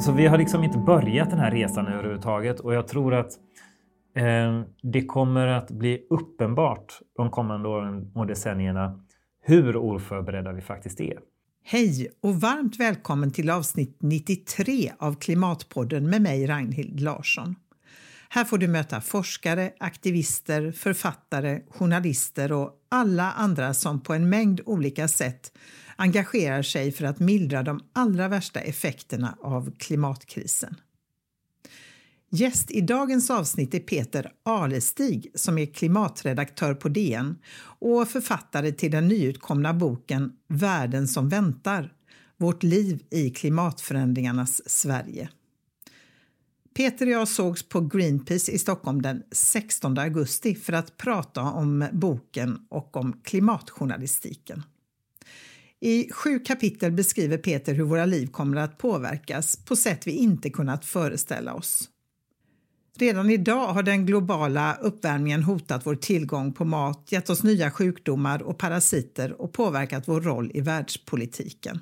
så vi har liksom inte börjat den här resan överhuvudtaget och jag tror att eh, det kommer att bli uppenbart de kommande åren och decennierna hur oförberedda vi faktiskt är. Hej och varmt välkommen till avsnitt 93 av Klimatpodden med mig Ragnhild Larsson. Här får du möta forskare, aktivister, författare, journalister och alla andra som på en mängd olika sätt engagerar sig för att mildra de allra värsta effekterna av klimatkrisen. Gäst i dagens avsnitt är Peter Alestig som är klimatredaktör på DN och författare till den nyutkomna boken Världen som väntar – Vårt liv i klimatförändringarnas Sverige. Peter och jag sågs på Greenpeace i Stockholm den 16 augusti för att prata om boken och om klimatjournalistiken. I sju kapitel beskriver Peter hur våra liv kommer att påverkas på sätt vi inte kunnat föreställa oss. Redan idag har den globala uppvärmningen hotat vår tillgång på mat, gett oss nya sjukdomar och parasiter och påverkat vår roll i världspolitiken.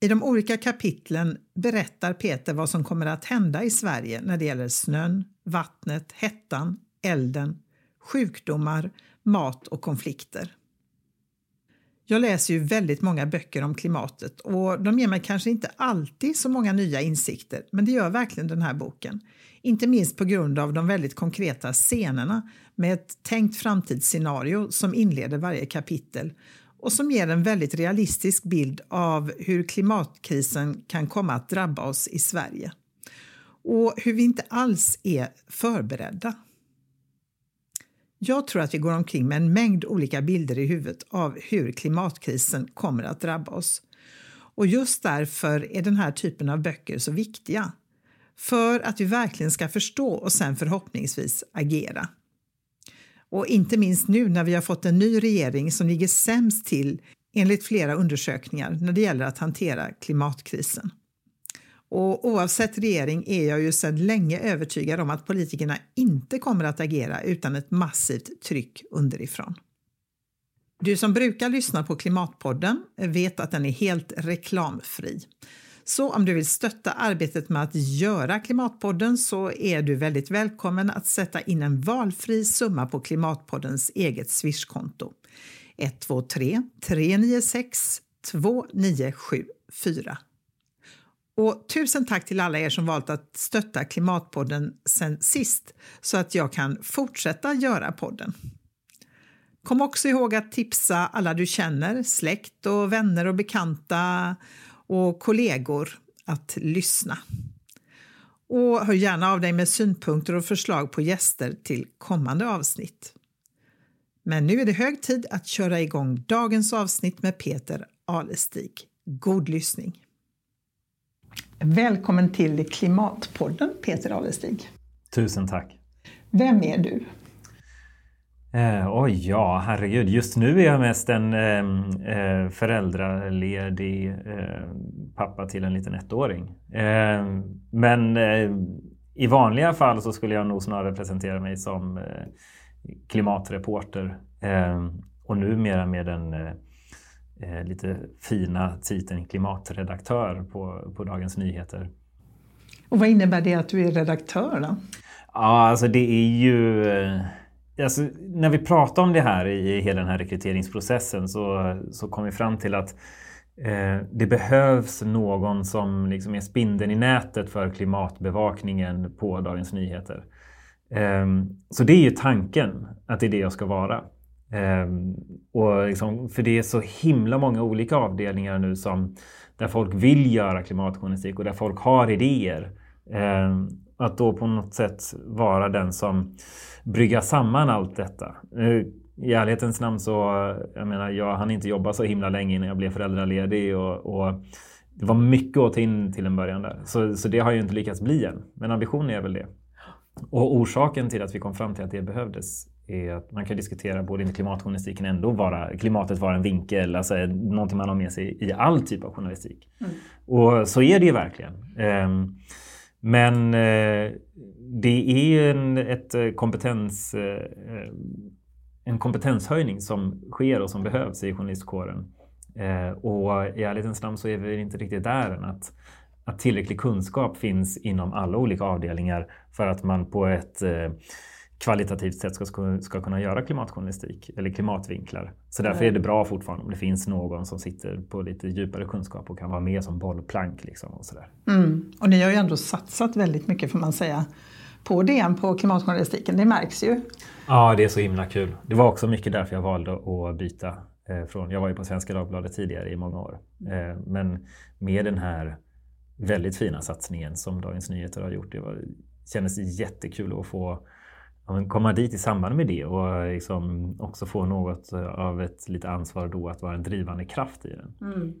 I de olika kapitlen berättar Peter vad som kommer att hända i Sverige när det gäller snön, vattnet, hettan, elden, sjukdomar, mat och konflikter. Jag läser ju väldigt många böcker om klimatet och de ger mig kanske inte alltid så många nya insikter, men det gör verkligen den här boken. Inte minst på grund av de väldigt konkreta scenerna med ett tänkt framtidsscenario som inleder varje kapitel och som ger en väldigt realistisk bild av hur klimatkrisen kan komma att drabba oss i Sverige. Och hur vi inte alls är förberedda. Jag tror att vi går omkring med en mängd olika bilder i huvudet av hur klimatkrisen kommer att drabba oss. Och just därför är den här typen av böcker så viktiga. För att vi verkligen ska förstå och sen förhoppningsvis agera. Och inte minst nu när vi har fått en ny regering som ligger sämst till enligt flera undersökningar när det gäller att hantera klimatkrisen. Och oavsett regering är jag ju sedan länge övertygad om att politikerna inte kommer att agera utan ett massivt tryck underifrån. Du som brukar lyssna på Klimatpodden vet att den är helt reklamfri. Så om du vill stötta arbetet med att göra Klimatpodden så är du väldigt välkommen att sätta in en valfri summa på Klimatpoddens eget Swishkonto. 123 396 2974. Och tusen tack till alla er som valt att stötta Klimatpodden sen sist så att jag kan fortsätta göra podden. Kom också ihåg att tipsa alla du känner, släkt och vänner och bekanta och kollegor att lyssna. Och hör gärna av dig med synpunkter och förslag på gäster till kommande avsnitt. Men nu är det hög tid att köra igång dagens avsnitt med Peter Alestig. God lyssning! Välkommen till Klimatpodden, Peter Alestig. Tusen tack. Vem är du? Eh, oj, ja, herregud. Just nu är jag mest en eh, eh, föräldraledig eh, pappa till en liten ettåring. Eh, men eh, i vanliga fall så skulle jag nog snarare presentera mig som eh, klimatreporter och numera med den lite fina titeln klimatredaktör på, på Dagens Nyheter. Och vad innebär det att du är redaktör då? Ja, alltså det är ju Alltså, när vi pratar om det här i hela den här rekryteringsprocessen så, så kom vi fram till att eh, det behövs någon som liksom är spindeln i nätet för klimatbevakningen på Dagens Nyheter. Eh, så det är ju tanken att det är det jag ska vara. Eh, och liksom, för det är så himla många olika avdelningar nu som där folk vill göra klimatjournalistik och där folk har idéer. Ehm, att då på något sätt vara den som bryggar samman allt detta. I ärlighetens namn så, jag menar, jag hann inte jobba så himla länge innan jag blev föräldraledig och, och det var mycket att ta in till en början där. Så, så det har ju inte lyckats bli än. Men ambitionen är väl det. Och orsaken till att vi kom fram till att det behövdes är att man kan diskutera, både i klimatjournalistiken ändå vara, klimatet vara en vinkel, alltså någonting man har med sig i all typ av journalistik. Mm. Och så är det ju verkligen. Um, men eh, det är en, ett eh, kompetens, eh, en kompetenshöjning som sker och som behövs i journalistkåren. Och i ärlighetens namn så är vi inte riktigt där än att, att tillräcklig kunskap finns inom alla olika avdelningar för att man på ett kvalitativt sätt ska, ska kunna göra klimatjournalistik eller klimatvinklar. Så därför är det bra fortfarande om det finns någon som sitter på lite djupare kunskap och kan vara med som bollplank. Liksom och, sådär. Mm. och ni har ju ändå satsat väldigt mycket får man säga på DN på klimatjournalistiken. Det märks ju. Ja, det är så himla kul. Det var också mycket därför jag valde att byta. Eh, från, jag var ju på Svenska Dagbladet tidigare i många år. Eh, men med den här väldigt fina satsningen som Dagens Nyheter har gjort. Det var, kändes jättekul att få komma dit i samband med det och liksom också få något av ett lite ansvar då att vara en drivande kraft i den. Mm.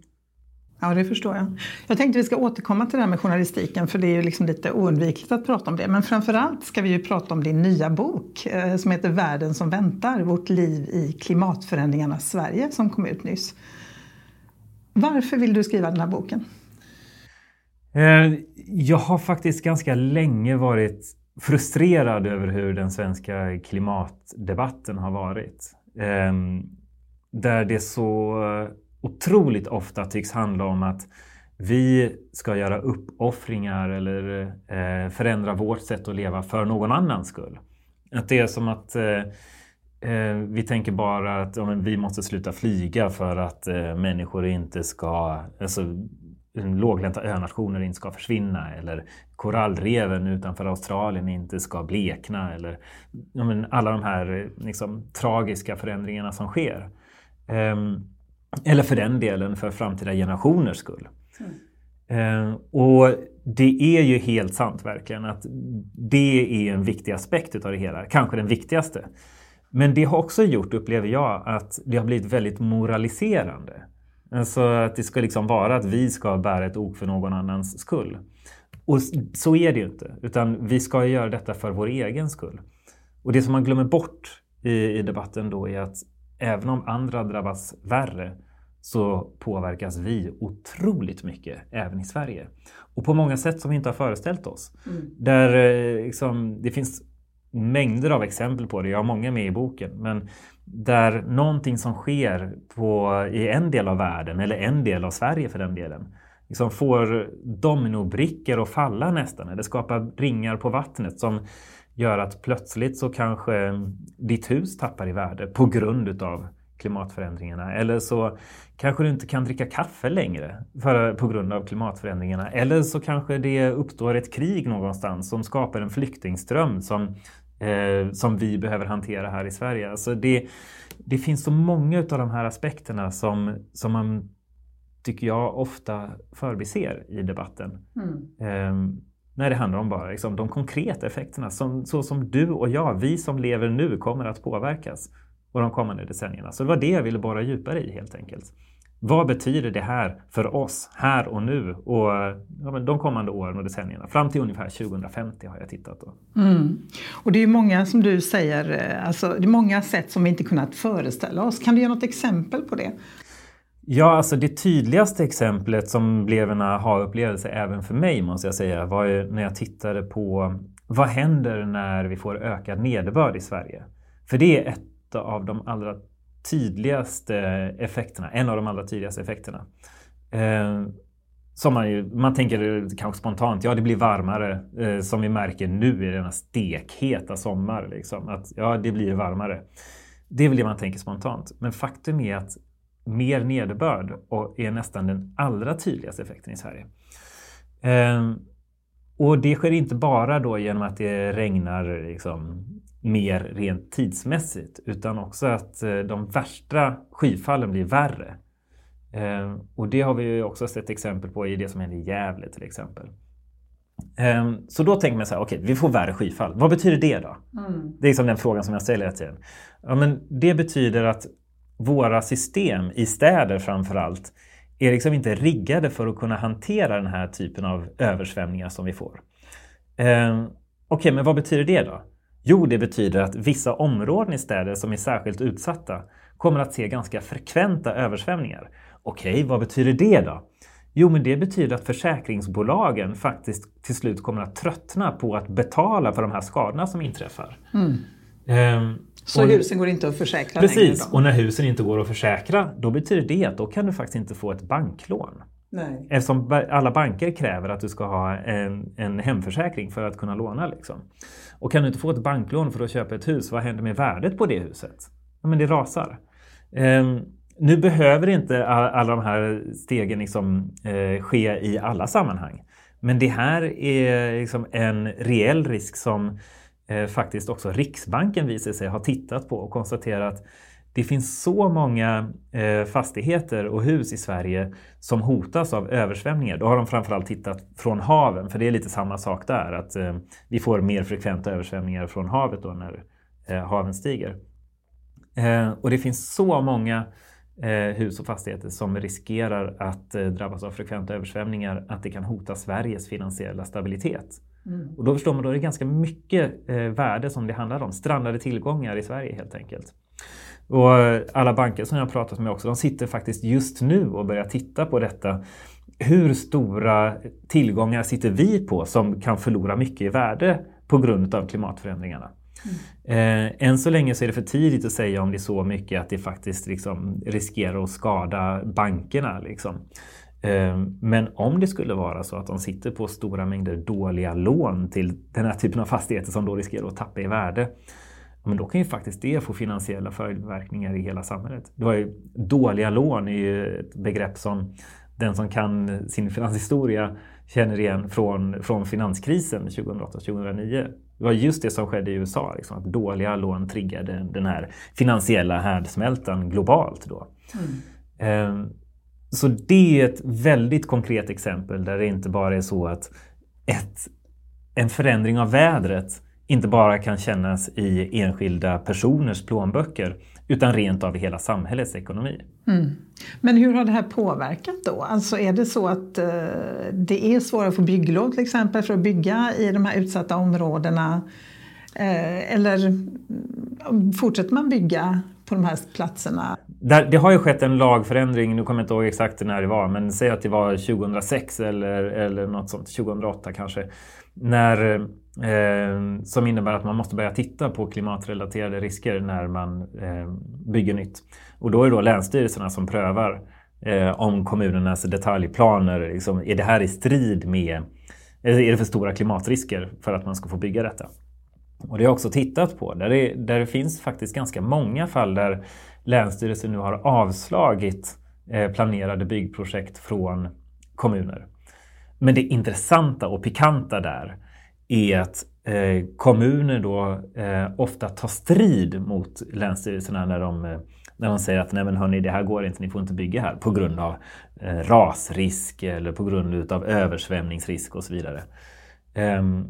Ja, det förstår jag. Jag tänkte vi ska återkomma till det här med journalistiken för det är ju liksom lite oundvikligt att prata om det. Men framförallt ska vi ju prata om din nya bok eh, som heter Världen som väntar, vårt liv i klimatförändringarnas Sverige som kom ut nyss. Varför vill du skriva den här boken? Eh, jag har faktiskt ganska länge varit frustrerad över hur den svenska klimatdebatten har varit. Ehm, där det så otroligt ofta tycks handla om att vi ska göra uppoffringar eller eh, förändra vårt sätt att leva för någon annans skull. Att det är som att eh, eh, vi tänker bara att ja, vi måste sluta flyga för att människor inte ska, alltså låglänta önationer inte ska försvinna eller korallreven utanför Australien inte ska blekna eller men alla de här liksom, tragiska förändringarna som sker. Um, eller för den delen för framtida generationers skull. Mm. Um, och det är ju helt sant verkligen att det är en viktig aspekt utav det hela, kanske den viktigaste. Men det har också gjort, upplever jag, att det har blivit väldigt moraliserande. Alltså att det ska liksom vara att vi ska bära ett ok för någon annans skull. Och så är det ju inte, utan vi ska göra detta för vår egen skull. Och det som man glömmer bort i, i debatten då är att även om andra drabbas värre så påverkas vi otroligt mycket även i Sverige. Och på många sätt som vi inte har föreställt oss. Mm. Där eh, liksom, det finns mängder av exempel på det, jag har många med i boken. Men där någonting som sker på, i en del av världen, eller en del av Sverige för den delen, liksom får dominobrickor att falla nästan, eller skapar ringar på vattnet som gör att plötsligt så kanske ditt hus tappar i värde på grund utav klimatförändringarna. Eller så kanske du inte kan dricka kaffe längre för, på grund av klimatförändringarna. Eller så kanske det uppstår ett krig någonstans som skapar en flyktingström som, eh, som vi behöver hantera här i Sverige. Alltså det, det finns så många av de här aspekterna som, som man tycker jag ofta förbiser i debatten. Mm. Eh, när det handlar om bara liksom, de konkreta effekterna, som, så som du och jag, vi som lever nu, kommer att påverkas och de kommande decennierna. Så det var det jag ville borra djupare i helt enkelt. Vad betyder det här för oss här och nu och ja, de kommande åren och decennierna? Fram till ungefär 2050 har jag tittat. Då. Mm. Och det är många som du säger, eh, alltså, det är många sätt som vi inte kunnat föreställa oss. Kan du ge något exempel på det? Ja, alltså det tydligaste exemplet som blev en aha-upplevelse även för mig måste jag säga var ju när jag tittade på vad händer när vi får ökad nederbörd i Sverige? För det är ett av de allra tydligaste effekterna, en av de allra tydligaste effekterna. Eh, som man, ju, man tänker kanske spontant, ja det blir varmare eh, som vi märker nu i denna stekheta sommar. Liksom, att ja, det blir varmare. Det är väl det man tänker spontant. Men faktum är att mer nederbörd och är nästan den allra tydligaste effekten i Sverige. Eh, och det sker inte bara då genom att det regnar liksom mer rent tidsmässigt utan också att eh, de värsta skyfallen blir värre. Eh, och det har vi också sett exempel på i det som händer i Gävle till exempel. Eh, så då tänker man så här, okej, okay, vi får värre skyfall. Vad betyder det då? Mm. Det är liksom den frågan som jag ställer hela tiden. Ja, men det betyder att våra system i städer framför allt är liksom inte riggade för att kunna hantera den här typen av översvämningar som vi får. Okej, okay, men vad betyder det då? Jo, det betyder att vissa områden i städer som är särskilt utsatta kommer att se ganska frekventa översvämningar. Okej, vad betyder det då? Jo, men det betyder att försäkringsbolagen faktiskt till slut kommer att tröttna på att betala för de här skadorna som inträffar. Mm. Ehm, så och, husen går inte att försäkra Precis, och när husen inte går att försäkra då betyder det att då kan du faktiskt inte få ett banklån. Nej. Eftersom alla banker kräver att du ska ha en, en hemförsäkring för att kunna låna. Liksom. Och kan du inte få ett banklån för att köpa ett hus, vad händer med värdet på det huset? Ja, men det rasar. Um, nu behöver inte alla de här stegen liksom, eh, ske i alla sammanhang. Men det här är liksom en reell risk som eh, faktiskt också Riksbanken visar sig ha tittat på och konstaterat det finns så många eh, fastigheter och hus i Sverige som hotas av översvämningar. Då har de framförallt tittat från haven, för det är lite samma sak där. Att eh, vi får mer frekventa översvämningar från havet då när eh, haven stiger. Eh, och det finns så många eh, hus och fastigheter som riskerar att eh, drabbas av frekventa översvämningar att det kan hota Sveriges finansiella stabilitet. Mm. Och då förstår man det är ganska mycket värde som det handlar om. Strandade tillgångar i Sverige helt enkelt. Och alla banker som jag har pratat med också, de sitter faktiskt just nu och börjar titta på detta. Hur stora tillgångar sitter vi på som kan förlora mycket i värde på grund av klimatförändringarna? Mm. Eh, än så länge så är det för tidigt att säga om det är så mycket att det faktiskt liksom riskerar att skada bankerna. Liksom. Eh, men om det skulle vara så att de sitter på stora mängder dåliga lån till den här typen av fastigheter som då riskerar att tappa i värde men då kan ju faktiskt det få finansiella följdverkningar i hela samhället. Det var ju, dåliga lån är ju ett begrepp som den som kan sin finanshistoria känner igen från, från finanskrisen 2008-2009. Det var just det som skedde i USA, liksom, att dåliga lån triggade den här finansiella härdsmältan globalt. Då. Mm. Um, så det är ett väldigt konkret exempel där det inte bara är så att ett, en förändring av vädret inte bara kan kännas i enskilda personers plånböcker utan rent av i hela samhällets ekonomi. Mm. Men hur har det här påverkat då? Alltså är det så att eh, det är svårare att få bygglov till exempel för att bygga i de här utsatta områdena? Eh, eller fortsätter man bygga på de här platserna? Där, det har ju skett en lagförändring, nu kommer jag inte ihåg exakt när det var, men säg att det var 2006 eller, eller något sånt, 2008 kanske. När Eh, som innebär att man måste börja titta på klimatrelaterade risker när man eh, bygger nytt. Och då är det då länsstyrelserna som prövar eh, om kommunernas detaljplaner, liksom, är det här i strid med, är det för stora klimatrisker för att man ska få bygga detta? Och det har jag också tittat på, där det, där det finns faktiskt ganska många fall där Länsstyrelsen nu har avslagit eh, planerade byggprojekt från kommuner. Men det intressanta och pikanta där är att eh, kommuner då eh, ofta tar strid mot länsstyrelserna när de, eh, när de säger att nej men hörni, det här går inte, ni får inte bygga här på grund av eh, rasrisk eller på grund av översvämningsrisk och så vidare. Ehm,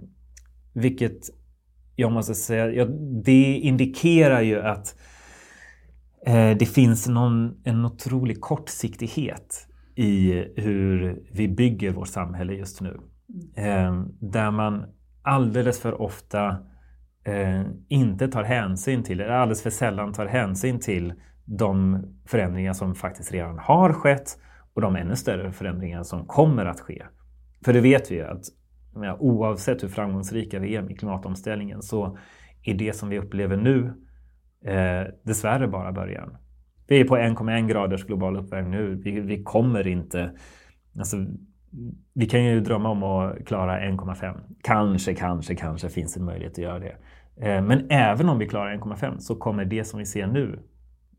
vilket jag måste säga, ja, det indikerar ju att eh, det finns någon, en otrolig kortsiktighet i hur vi bygger vårt samhälle just nu. Eh, där man alldeles för ofta eh, inte tar hänsyn till, eller alldeles för sällan tar hänsyn till de förändringar som faktiskt redan har skett och de ännu större förändringar som kommer att ske. För det vet vi ju att ja, oavsett hur framgångsrika vi är med klimatomställningen så är det som vi upplever nu eh, dessvärre bara början. Vi är på 1,1 graders global uppvärmning nu. Vi, vi kommer inte... Alltså, vi kan ju drömma om att klara 1,5. Kanske, kanske, kanske finns en möjlighet att göra det. Eh, men även om vi klarar 1,5 så kommer det som vi ser nu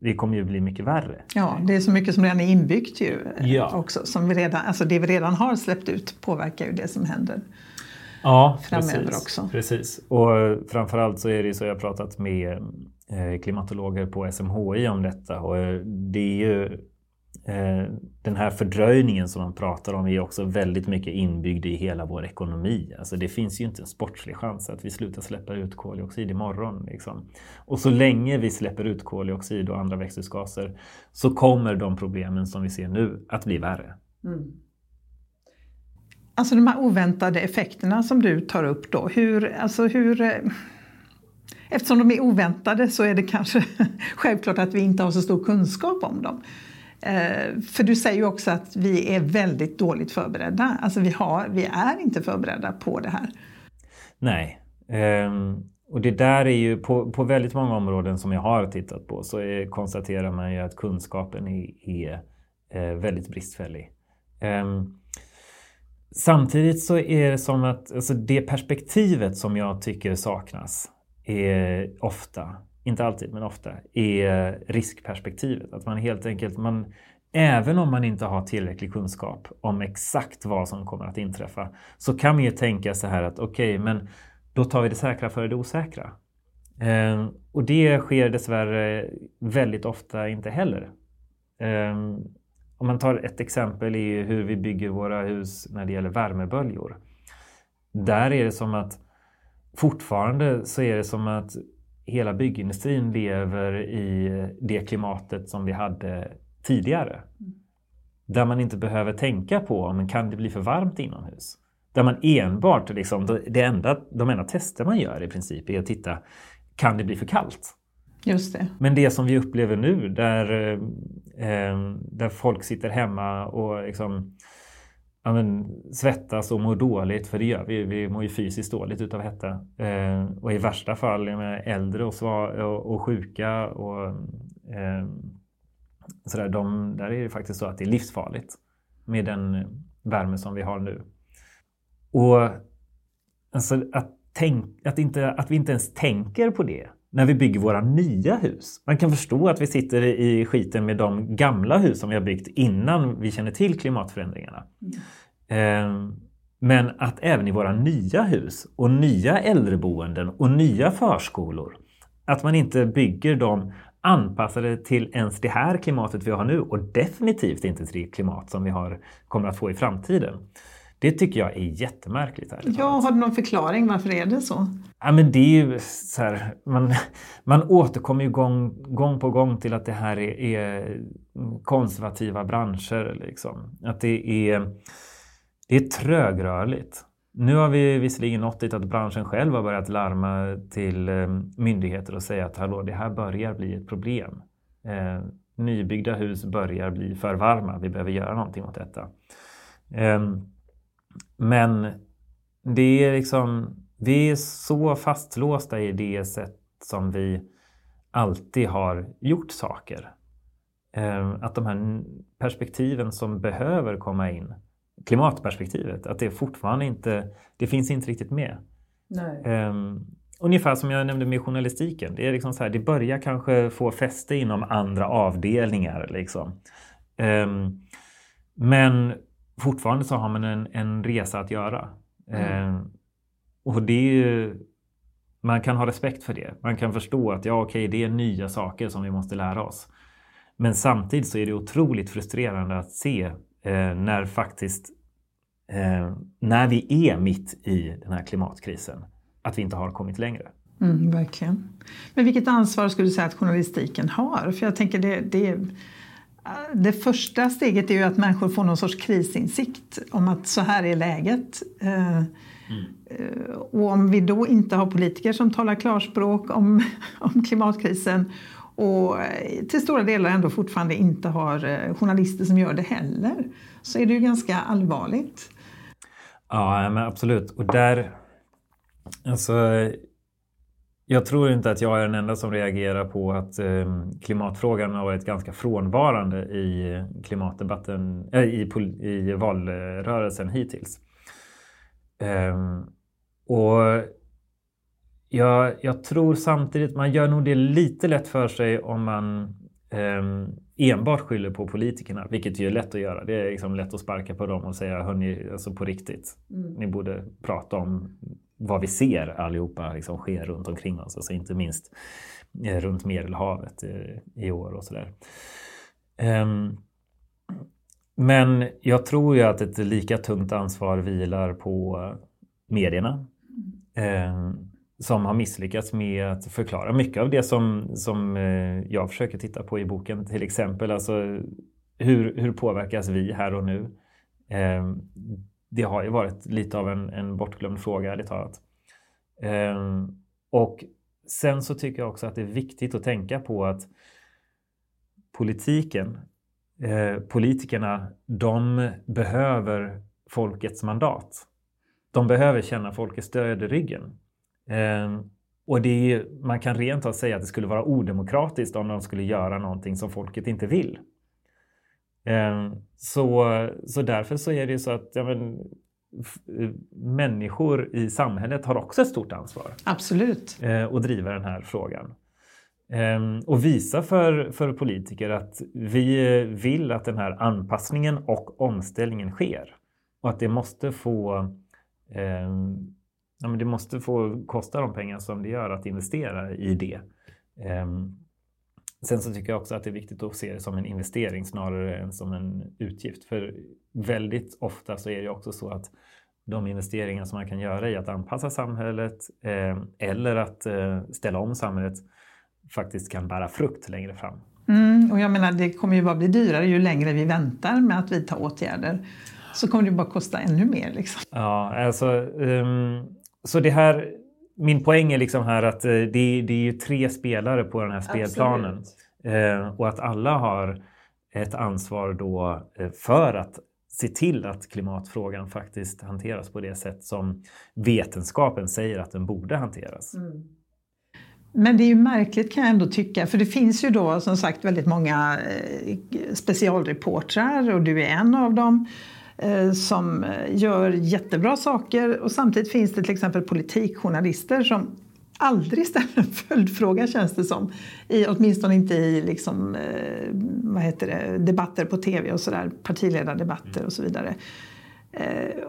det kommer ju bli mycket värre. Ja, det är så mycket som redan är inbyggt ju eh, ja. också. Som vi redan, alltså det vi redan har släppt ut påverkar ju det som händer ja, framöver precis, också. Precis, och framförallt så är det så jag har pratat med eh, klimatologer på SMHI om detta och det är ju Eh, den här fördröjningen som man pratar om är också väldigt mycket inbyggd i hela vår ekonomi. Alltså det finns ju inte en sportslig chans att vi slutar släppa ut koldioxid imorgon. Liksom. Och så länge vi släpper ut koldioxid och andra växthusgaser så kommer de problemen som vi ser nu att bli värre. Mm. Alltså de här oväntade effekterna som du tar upp då, hur, alltså hur eh, Eftersom de är oväntade så är det kanske självklart att vi inte har så stor kunskap om dem. Eh, för du säger ju också att vi är väldigt dåligt förberedda. Alltså vi, har, vi är inte förberedda på det här. Nej. Um, och det där är ju på, på väldigt många områden som jag har tittat på så är, konstaterar man ju att kunskapen är, är är väldigt bristfällig. Um, samtidigt så är det som att alltså det perspektivet som jag tycker saknas är ofta, inte alltid men ofta, är riskperspektivet. Att man helt enkelt, man, även om man inte har tillräcklig kunskap om exakt vad som kommer att inträffa, så kan man ju tänka så här att okej, okay, men då tar vi det säkra före det osäkra. Eh, och det sker dessvärre väldigt ofta inte heller. Eh, om man tar ett exempel i hur vi bygger våra hus när det gäller värmeböljor. Där är det som att fortfarande så är det som att hela byggindustrin lever i det klimatet som vi hade tidigare. Där man inte behöver tänka på om kan det bli för varmt inomhus. Där man enbart, liksom, det enda, de enda tester man gör i princip är att titta, kan det bli för kallt? Just det. Men det som vi upplever nu där, eh, där folk sitter hemma och liksom, ja, men, svettas och mår dåligt, för det gör vi. Vi mår ju fysiskt dåligt utav hetta. Eh, och i värsta fall med äldre och, och, och sjuka och eh, sådär, de, där är det faktiskt så att det är livsfarligt med den värme som vi har nu. Och alltså, att, tänk, att, inte, att vi inte ens tänker på det när vi bygger våra nya hus. Man kan förstå att vi sitter i skiten med de gamla hus som vi har byggt innan vi känner till klimatförändringarna. Mm. Men att även i våra nya hus och nya äldreboenden och nya förskolor, att man inte bygger dem anpassade till ens det här klimatet vi har nu och definitivt inte till det klimat som vi har, kommer att få i framtiden. Det tycker jag är jättemärkligt. Här ja, har du någon förklaring varför är det så? Ja, men det är ju så här, man, man återkommer ju gång, gång på gång till att det här är, är konservativa branscher. Liksom. Att det är, det är trögrörligt. Nu har vi visserligen nått dit att branschen själv har börjat larma till eh, myndigheter och säga att hallå, det här börjar bli ett problem. Eh, nybyggda hus börjar bli för varma. Vi behöver göra någonting åt detta. Eh, men det är liksom, vi är så fastlåsta i det sätt som vi alltid har gjort saker. Eh, att de här perspektiven som behöver komma in klimatperspektivet. Att det fortfarande inte, det finns inte riktigt med. Um, ungefär som jag nämnde med journalistiken. Det, är liksom så här, det börjar kanske få fäste inom andra avdelningar. Liksom. Um, men fortfarande så har man en, en resa att göra. Mm. Um, och det ju, man kan ha respekt för det. Man kan förstå att ja, okej, det är nya saker som vi måste lära oss. Men samtidigt så är det otroligt frustrerande att se eh, när faktiskt eh, när vi är mitt i den här klimatkrisen, att vi inte har kommit längre. Mm, verkligen. Men vilket ansvar skulle du säga att journalistiken har? För jag tänker det, det, det första steget är ju att människor får någon sorts krisinsikt om att så här är läget. Eh, mm. Och om vi då inte har politiker som talar klarspråk om, om klimatkrisen och eh, till stora delar ändå fortfarande inte har eh, journalister som gör det heller så är det ju ganska allvarligt. Ja, men absolut. Och där... Alltså, jag tror inte att jag är den enda som reagerar på att eh, klimatfrågan har varit ganska frånvarande i klimatdebatten, äh, i, i valrörelsen hittills. Eh, och jag, jag, tror samtidigt, man gör nog det lite lätt för sig om man eh, enbart skyller på politikerna, vilket ju är lätt att göra. Det är liksom lätt att sparka på dem och säga, hörni, alltså på riktigt, mm. ni borde prata om vad vi ser allihopa liksom sker runt omkring oss, alltså inte minst eh, runt Medelhavet eh, i år och sådär. Ehm, men jag tror ju att ett lika tungt ansvar vilar på medierna. Ehm, som har misslyckats med att förklara mycket av det som, som eh, jag försöker titta på i boken. Till exempel alltså, hur, hur påverkas vi här och nu? Ehm, det har ju varit lite av en, en bortglömd fråga, ärligt talat. Eh, och sen så tycker jag också att det är viktigt att tänka på att politiken, eh, politikerna, de behöver folkets mandat. De behöver känna folkets stöd i ryggen. Ehm, och det är, man kan rent av säga att det skulle vara odemokratiskt om de skulle göra någonting som folket inte vill. Ehm, så, så därför så är det ju så att ja, men, människor i samhället har också ett stort ansvar. Absolut. Eh, att driva den här frågan. Ehm, och visa för, för politiker att vi vill att den här anpassningen och omställningen sker. Och att det måste få eh, ja, men det måste få kosta de pengar som det gör att investera i det. Eh, sen så tycker jag också att det är viktigt att se det som en investering snarare än som en utgift. För väldigt ofta så är det också så att de investeringar som man kan göra i att anpassa samhället eh, eller att eh, ställa om samhället faktiskt kan bära frukt längre fram. Mm, och jag menar, det kommer ju bara bli dyrare ju längre vi väntar med att vidta åtgärder. Så kommer det bara kosta ännu mer. Liksom. Ja, alltså, um, så det här, min poäng är liksom här att uh, det, det är ju tre spelare på den här spelplanen. Uh, och att alla har ett ansvar då uh, för att se till att klimatfrågan faktiskt hanteras på det sätt som vetenskapen säger att den borde hanteras. Mm. Men det är ju märkligt kan jag ändå tycka, för det finns ju då som sagt väldigt många eh, specialreportrar och du är en av dem eh, Eh, som eh, gör jättebra saker och samtidigt finns det till exempel politikjournalister som aldrig ställer en följdfråga känns det som. I, åtminstone inte i liksom, eh, vad heter det, debatter på tv och sådär, partiledardebatter och så vidare. Eh,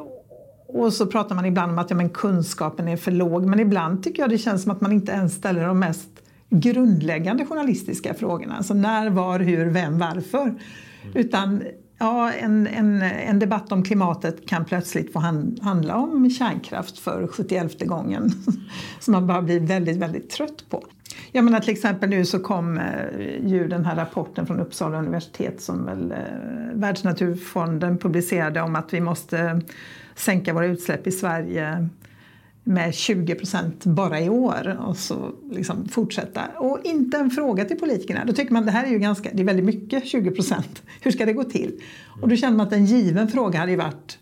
och så pratar man ibland om att ja, men kunskapen är för låg men ibland tycker jag det känns som att man inte ens ställer de mest grundläggande journalistiska frågorna. Alltså när, var, hur, vem, varför. Mm. Utan ja, en, en, en debatt om klimatet kan plötsligt få handla om kärnkraft för 71 gången. Som man bara blir väldigt, väldigt trött på. Jag menar till exempel nu så kom eh, ju den här rapporten från Uppsala universitet som väl eh, Världsnaturfonden publicerade om att vi måste sänka våra utsläpp i Sverige med 20 procent bara i år och så liksom fortsätta. Och inte en fråga till politikerna. Då tycker man det här är ju ganska, det är väldigt mycket 20 procent. Hur ska det gå till? Och då känner man att en given fråga hade ju varit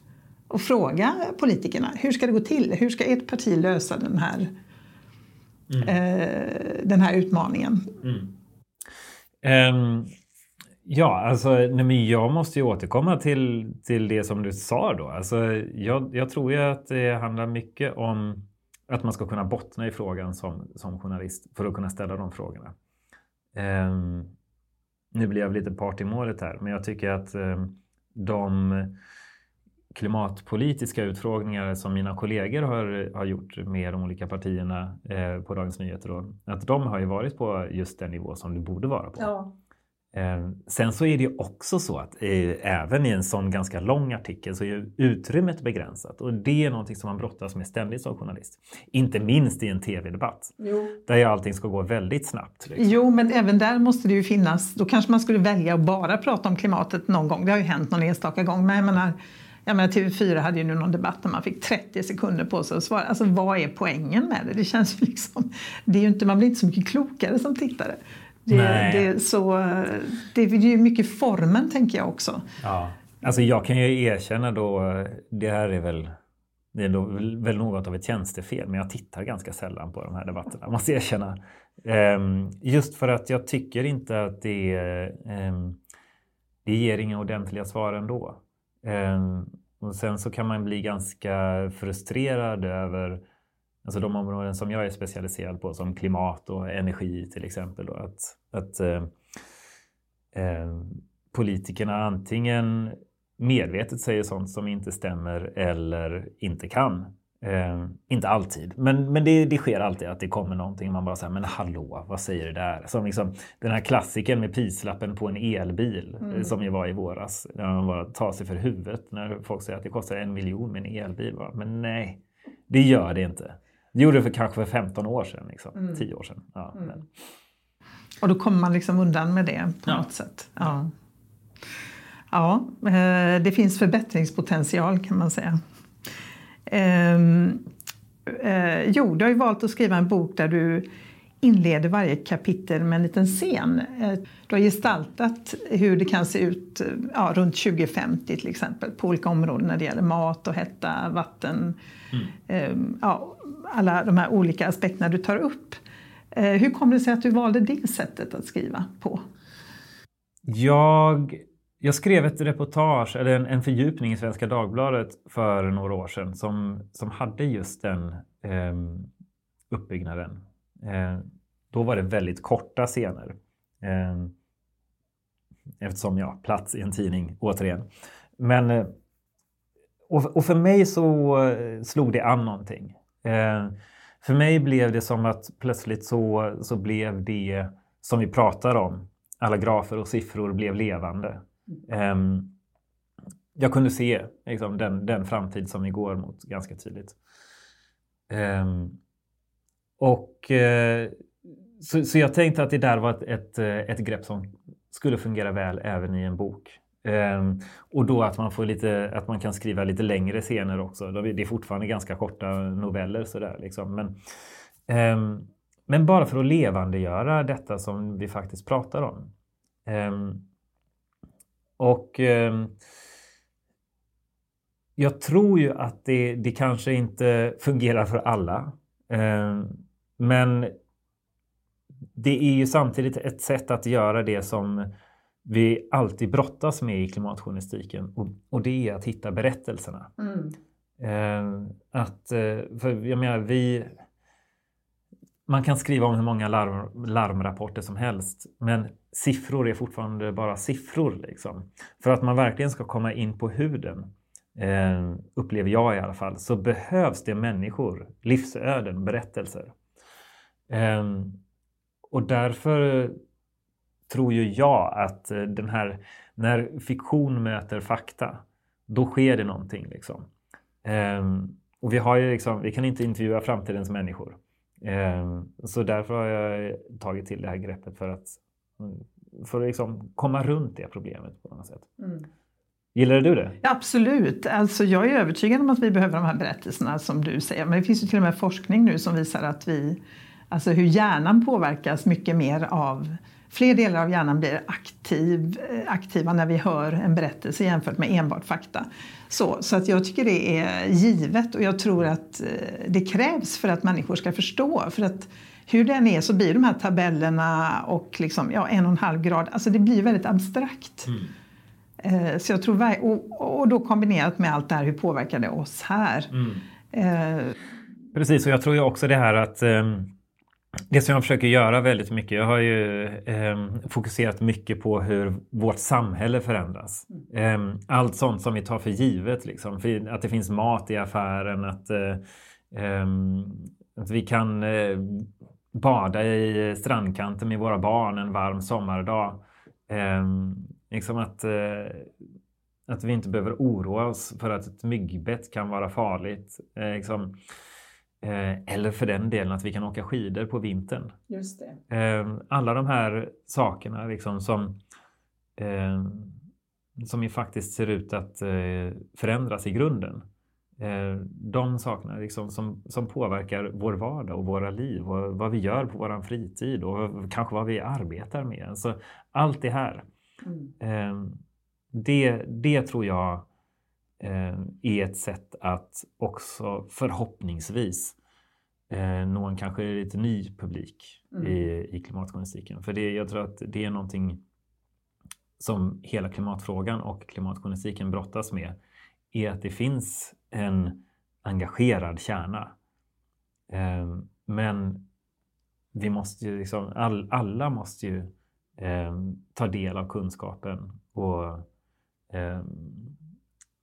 att fråga politikerna. Hur ska det gå till? Hur ska ert parti lösa den här, mm. eh, den här utmaningen? Mm. Um, Ja, alltså nej, men jag måste ju återkomma till, till det som du sa då. Alltså, jag, jag tror ju att det handlar mycket om att man ska kunna bottna i frågan som, som journalist för att kunna ställa de frågorna. Um, nu blir jag lite part i målet här, men jag tycker att um, de klimatpolitiska utfrågningar som mina kollegor har, har gjort med de olika partierna eh, på Dagens Nyheter, då, att de har ju varit på just den nivå som det borde vara på. Ja. Ehm, sen så är det också så att även i en sån ganska lång artikel så är utrymmet begränsat och det är någonting som man brottas med ständigt som journalist. Inte minst i en tv-debatt där ju allting ska gå väldigt snabbt. Liksom. Jo, men även där måste det ju finnas, då kanske man skulle välja att bara prata om klimatet någon gång. Det har ju hänt någon enstaka gång, men jag menar, jag menar TV4 hade ju nu någon debatt där man fick 30 sekunder på sig att svara. Alltså vad är poängen med det? Det känns ju liksom, det är ju inte, man blir inte så mycket klokare som tittare. Det, det, så, det är ju mycket formen tänker jag också. Ja. Alltså jag kan ju erkänna då, det här är väl det är väl något av ett tjänstefel, men jag tittar ganska sällan på de här debatterna, måste jag erkänna. Um, just för att jag tycker inte att det, um, det ger inga ordentliga svar ändå. Um, och sen så kan man bli ganska frustrerad över Alltså de områden som jag är specialiserad på som klimat och energi till exempel. Då, att att eh, eh, politikerna antingen medvetet säger sånt som inte stämmer eller inte kan. Eh, inte alltid, men, men det, det, sker alltid att det kommer någonting man bara säger men hallå, vad säger det där? Som liksom, den här klassiken med prislappen på en elbil eh, mm. som ju var i våras. När man bara tar sig för huvudet när folk säger att det kostar en miljon med en elbil. Men nej, det gör det inte. Det gjorde det för kanske för 15 år sedan, liksom. Mm. 10 år sedan. Ja, mm. men. Och då kommer man liksom undan med det på ja. något sätt. Ja. ja, eh, det finns förbättringspotential kan man säga. Ehm, eh, jo, du har ju valt att skriva en bok där du inleder varje kapitel med en liten scen. Eh, du har gestaltat hur det kan se ut ja, runt 2050 till exempel på olika områden när det gäller mat och hetta, vatten, mm. Ehm, ja, alla de här olika aspekterna du tar upp. Eh, hur kom det sig att du valde det sättet att skriva på? Jag jag skrev ett reportage, eller en, en, fördjupning i Svenska Dagbladet för några år sedan som, som hade just den eh, uppbyggnaden. Eh, då var det väldigt korta scener. Eh, eftersom jag plats i en tidning, återigen. Men, eh, och, och, för mig så eh, slog det an någonting. Eh, för mig blev det som att plötsligt så, så blev det som vi pratar om, alla grafer och siffror blev levande. Eh, jag kunde se liksom, den, den framtid som vi går mot ganska tydligt. Ehm, eh, och så, så, jag tänkte att det där var ett, ett, eh, ett grepp som skulle fungera väl även i en bok. Um, och då att man, får lite, att man kan skriva lite längre scener också. Det är fortfarande ganska korta noveller sådär. Liksom. Men, um, men bara för att levandegöra detta som vi faktiskt pratar om. Um, och jag tror ju att det, det kanske inte fungerar för alla. men det är ju samtidigt ett sätt att göra det som vi alltid brottas med i klimatjournalistiken och, och det är att hitta berättelserna. Mm. Eh, att, eh, för jag menar, vi, man kan skriva om hur många larm, larmrapporter som helst men siffror är fortfarande bara siffror. Liksom. För att man verkligen ska komma in på huden, eh, upplever jag i alla fall, så behövs det människor, livsöden, berättelser. Eh, och därför tror ju jag att eh, den här, när fiktion möter fakta, då sker det någonting. Liksom. Um, och vi, har ju liksom, vi kan inte intervjua framtidens människor. Um, så därför har jag tagit till det här greppet för att, för att liksom komma runt det problemet på något sätt. Mm. Gillar du det? Absolut. Alltså jag är övertygad om att vi behöver de här berättelserna som du säger. Men det finns ju till och med forskning nu som visar att vi, alltså hur hjärnan påverkas mycket mer av Fler delar av hjärnan blir aktiv, eh, aktiva när vi hör en berättelse jämfört med enbart fakta. Så, så att jag tycker det är givet och jag tror att eh, det krävs för att människor ska förstå. För att hur den är så blir de här tabellerna och liksom, ja, en och en halv grad, alltså det blir väldigt abstrakt. Mm. Eh, så jag tror, och, och då kombinerat med allt det här, hur påverkar det oss här? Mm. Precis, och jag tror ju också det här att um det som jag försöker göra väldigt mycket, jag har ju eh, fokuserat mycket på hur vårt samhälle förändras. Eh, allt sånt som vi tar för givet, liksom. för att det finns mat i affären, att, eh, ehm, att vi kan eh, bada i strandkanten med våra barn en varm sommardag. Ehm, liksom att, eh, att vi inte behöver oroa oss för att ett myggbett kan vara farligt. Eh, liksom, Eh, eller för den delen att vi kan åka skidor på vintern. Just det. Eh, alla de här sakerna liksom som, eh, som ju faktiskt ser ut att förändras i grunden. De sakerna liksom som, som påverkar vår vardag och våra liv och vad vi gör på vår fritid och kanske vad vi arbetar med. Alltså, allt det här. Mm. Det, det tror jag eh, är ett sätt att också förhoppningsvis eh, nå en kanske lite ny publik mm. i, i klimatjournalistiken. För det, jag tror att det är någonting som hela klimatfrågan och klimatjournalistiken brottas med är att det finns en engagerad kärna. Eh, men vi måste ju liksom, all, alla måste ju eh, ta del av kunskapen och eh,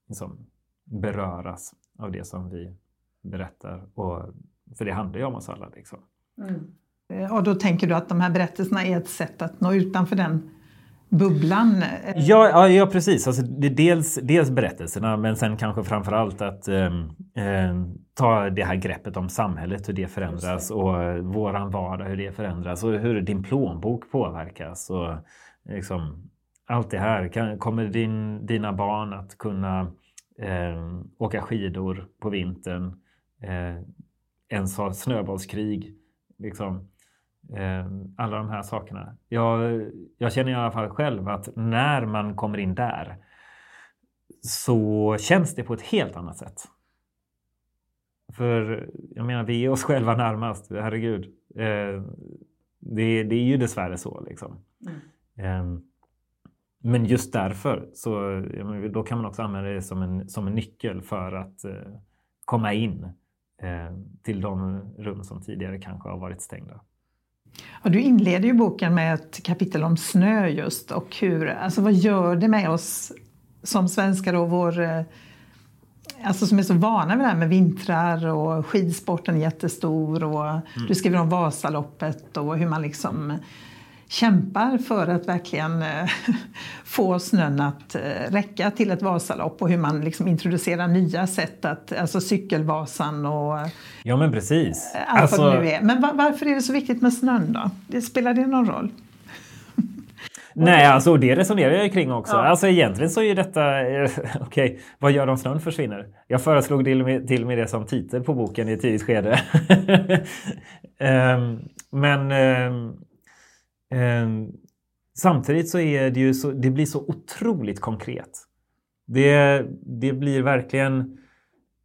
liksom beröras av det som vi berättar. Och, för det handlar ju om oss alla. Liksom. Mm. Och då tänker du att de här berättelserna är ett sätt att nå utanför den bubblan? Ja, ja, ja precis. Alltså, det dels, dels berättelserna men sen kanske framför allt att eh, eh, ta det här greppet om samhället, hur det förändras och våran vardag, hur det förändras och hur din plånbok påverkas. Och, liksom, allt det här. Kan, kommer din, dina barn att kunna eh, åka skidor på vintern? Eh, ens ha snöbollskrig? Liksom. Eh, alla de här sakerna. Jag, jag känner i alla fall själv att när man kommer in där så känns det på ett helt annat sätt. För jag menar, vi är oss själva närmast. Herregud. Eh, det, det är ju dessvärre så. Liksom. Mm. Eh, men just därför så då kan man också använda det som en, som en nyckel för att eh, komma in eh, till de rum som tidigare kanske har varit stängda. Och du inleder ju boken med ett kapitel om snö just och hur, alltså vad gör det med oss som svenskar och vår eh, alltså som är så vana vid det här med vintrar och skidsporten är jättestor och mm. du skriver om Vasaloppet och hur man liksom kämpar för att verkligen eh, få snön att eh, räcka till ett Vasalopp och hur man liksom introducerar nya sätt, att, alltså cykelvasan och ja, men precis. allt alltså... vad det nu är. Men varför är det så viktigt med snön då? Det, spelar det någon roll? Nej, alltså det resonerar jag kring också. Ja. Alltså egentligen så är detta... Okej, okay, vad gör om snön försvinner? Jag föreslog till och, med, till och med det som titel på boken i ett tidigt skede. um, men um, Ehm, samtidigt så är det ju så... Det blir så otroligt konkret. Det, det blir verkligen...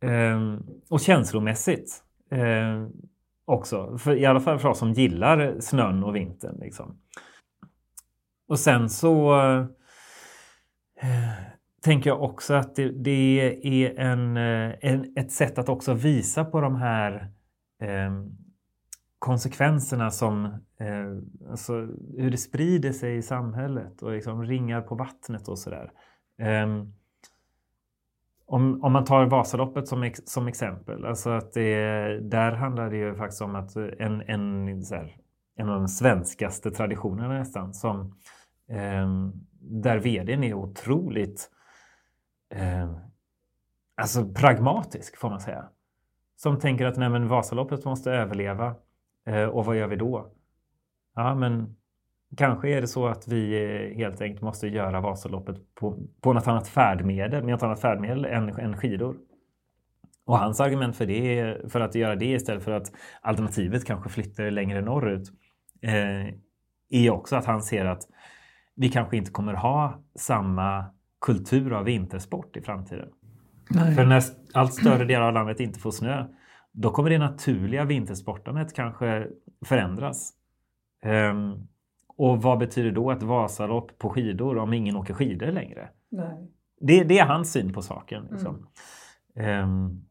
Ehm, och känslomässigt ehm, också. För, I alla fall för oss som gillar snön och vintern. Liksom. Och sen så eh, tänker jag också att det, det är en, eh, en, ett sätt att också visa på de här eh, konsekvenserna som eh, alltså hur det sprider sig i samhället och liksom ringar på vattnet och sådär. Eh, om, om man tar Vasaloppet som, ex, som exempel, alltså att det, där handlar det ju faktiskt om att en, en, här, en av de svenskaste traditionerna nästan som eh, där vdn är otroligt eh, alltså pragmatisk får man säga. Som tänker att nej, men Vasaloppet måste överleva och vad gör vi då? Ja, men kanske är det så att vi eh, helt enkelt måste göra Vasaloppet på, på något annat färdmedel, med något annat färdmedel än, än skidor. Och hans argument för, det, för att göra det istället för att alternativet kanske flyttar längre norrut eh, är också att han ser att vi kanske inte kommer ha samma kultur av vintersport i framtiden. Nej. För när allt större delar av landet inte får snö, då kommer det naturliga vintersportandet kanske förändras. Um, och vad betyder då ett Vasalopp på skidor om ingen åker skidor längre? Det, det är hans syn på saken. Liksom. Mm. Um,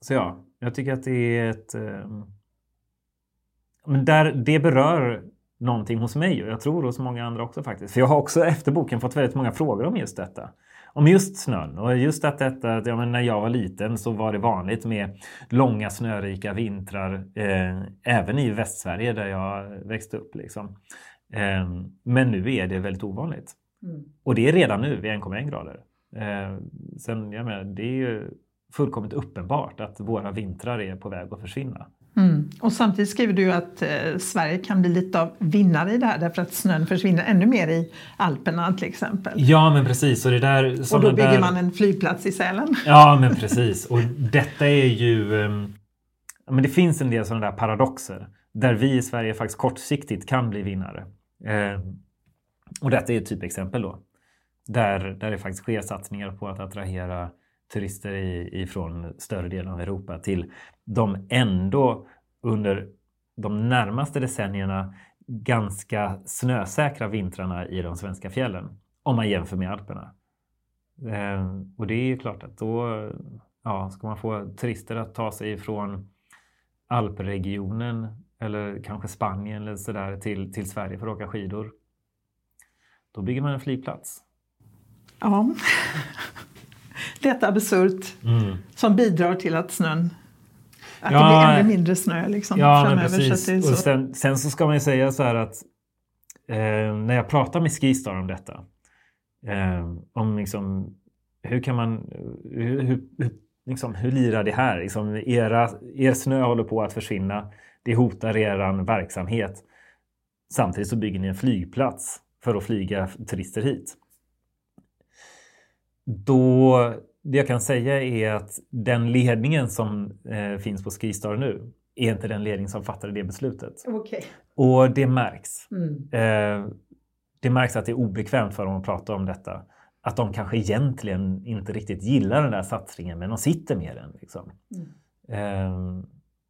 så ja, jag tycker att det är ett... Um, men där, det berör någonting hos mig och jag tror hos många andra också faktiskt. För jag har också efter boken fått väldigt många frågor om just detta. Om just snön och just att detta, att ja, när jag var liten så var det vanligt med långa snörika vintrar eh, även i Västsverige där jag växte upp. Liksom. Eh, men nu är det väldigt ovanligt. Mm. Och det är redan nu vid 1,1 grader. Eh, sen, jag menar, det är ju fullkomligt uppenbart att våra vintrar är på väg att försvinna. Mm. Och samtidigt skriver du att eh, Sverige kan bli lite av vinnare i det här därför att snön försvinner ännu mer i Alperna till exempel. Ja men precis. Och, det där, och då bygger där... man en flygplats i Sälen. Ja men precis. Och detta är ju... Um, men det finns en del sådana där paradoxer där vi i Sverige faktiskt kortsiktigt kan bli vinnare. Um, och detta är ett typexempel då. Där, där det faktiskt sker satsningar på att attrahera turister ifrån större delen av Europa till de ändå under de närmaste decennierna ganska snösäkra vintrarna i de svenska fjällen. Om man jämför med Alperna. Eh, och det är ju klart att då ja, ska man få turister att ta sig ifrån alpregionen eller kanske Spanien eller sådär till, till Sverige för att åka skidor. Då bygger man en flygplats. Ja. Detta absurt mm. som bidrar till att snön att ja, det blir ännu mindre snö liksom, ja, framöver. Precis. Så och sen, sen, så ska man ju säga så här att eh, när jag pratar med Skistar om detta, eh, om liksom hur kan man, hur, hur, liksom, hur lirar det här? Liksom, era, er snö håller på att försvinna. Det hotar er verksamhet. Samtidigt så bygger ni en flygplats för att flyga turister hit. Då det jag kan säga är att den ledningen som eh, finns på Skistar nu är inte den ledning som fattade det beslutet. Okay. Och det märks. Mm. Eh, det märks att det är obekvämt för dem att prata om detta. Att de kanske egentligen inte riktigt gillar den där satsningen men de sitter med den. Liksom. Mm. Eh,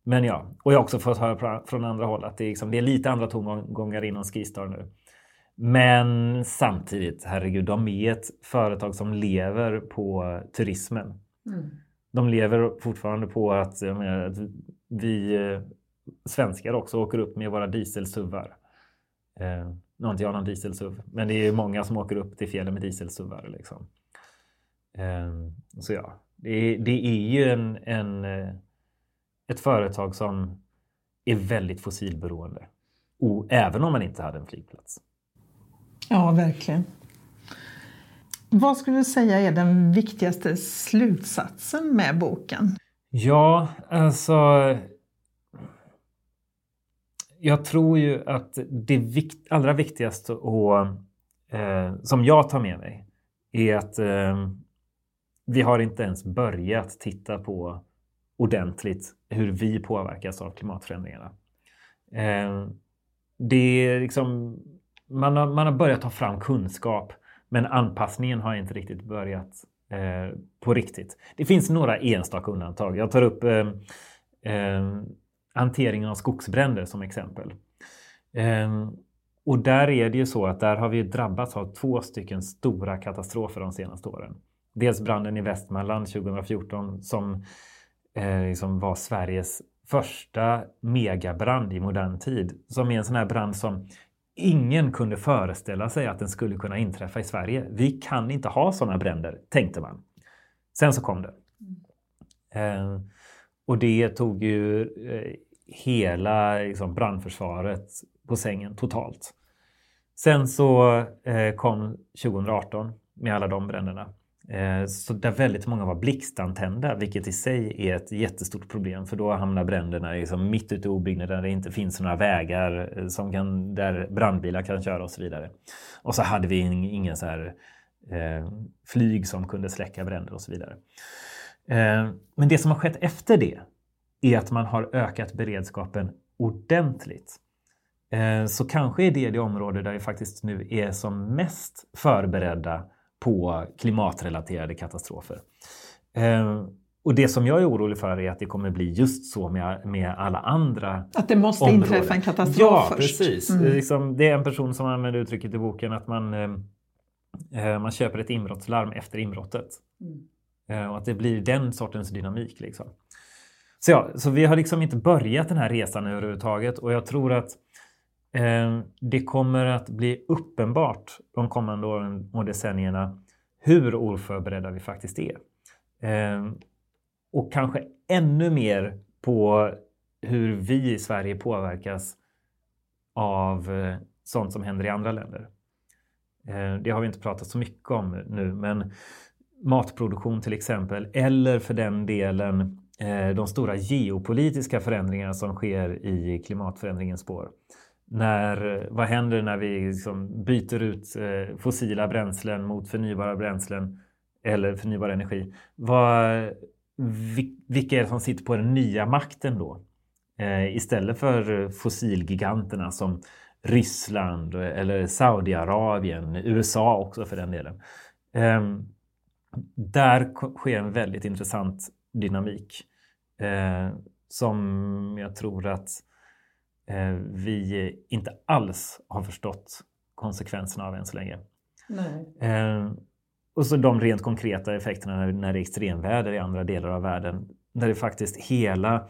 men ja, och jag har också fått höra från andra håll att det är, liksom, det är lite andra tongångar inom Skistar nu. Men samtidigt, herregud, de är ett företag som lever på turismen. Mm. De lever fortfarande på att, menar, att vi eh, svenskar också åker upp med våra dieselsuvar. Eh, nu har inte jag någon dieselsuv, men det är många som åker upp till fjällen med dieselsuvar. Liksom. Eh, så ja, det, det, är ju en, en, eh, ett företag som är väldigt fossilberoende. Och, även om man inte hade en flygplats. Ja, verkligen. Vad skulle du säga är den viktigaste slutsatsen med boken? Ja, alltså... Jag tror ju att det vikt, allra viktigaste och, eh, som jag tar med mig är att eh, vi har inte ens börjat titta på ordentligt hur vi påverkas av klimatförändringarna. Eh, det är liksom, man, har, man har börjat ta fram kunskap men anpassningen har inte riktigt börjat eh, på riktigt. Det finns några enstaka undantag. Jag tar upp eh, eh, hanteringen av skogsbränder som exempel. Eh, och där är det ju så att där har vi drabbats av två stycken stora katastrofer de senaste åren. Dels branden i Västmanland 2014 som eh, liksom var Sveriges första megabrand i modern tid. Som är en sån här brand som ingen kunde föreställa sig att den skulle kunna inträffa i Sverige. Vi kan inte ha sådana bränder, tänkte man. Sen så kom det. Eh, och det tog ju eh, hela liksom, brandförsvaret på sängen totalt. Sen så eh, kom 2018 med alla de bränderna. Eh, så där väldigt många var blixtantända, vilket i sig är ett jättestort problem för då hamnar bränderna liksom mitt ute i obyggnaden där det inte finns några vägar eh, som kan, där brandbilar kan köra och så vidare. Och så hade vi ingen så här, eh, flyg som kunde släcka bränder och så vidare. Eh, men det som har skett efter det är att man har ökat beredskapen ordentligt. Eh, så kanske är det det område där vi faktiskt nu är som mest förberedda på klimatrelaterade katastrofer. Eh, och det som jag är orolig för är att det kommer bli just så med, med alla andra Att det måste områden. inträffa en katastrof ja, först. Precis. Mm. Liksom, det är en person som använder uttrycket i boken att man, eh, eh man köper ett inbrottslarm efter inbrottet. Mm. Eh, och att det blir den sortens dynamik. Liksom. Så, ja, så vi har liksom inte börjat den här resan överhuvudtaget och jag tror att Eh, Eh, det kommer att bli uppenbart de kommande åren och decennierna hur oförberedda vi faktiskt är. Eh, och kanske ännu mer på hur vi i Sverige påverkas av eh, sånt som händer i andra länder. Det har vi inte pratat så mycket om nu, men matproduktion till exempel, eller för den delen de stora geopolitiska förändringar som sker i klimatförändringens spår när, vad händer när vi liksom byter ut eh, fossila bränslen mot förnybara bränslen eller förnybar energi? Vad, vilka är det som sitter på den nya makten då? Eh, istället för fossilgiganterna som Ryssland eller Saudiarabien, USA också för den delen. Eh, där sker en väldigt intressant dynamik eh, som jag tror att Eh, vi inte alls har förstått konsekvenserna av än så länge. Eh, och så de rent konkreta effekterna när det är extremväder i andra delar av världen. Där det faktiskt hela,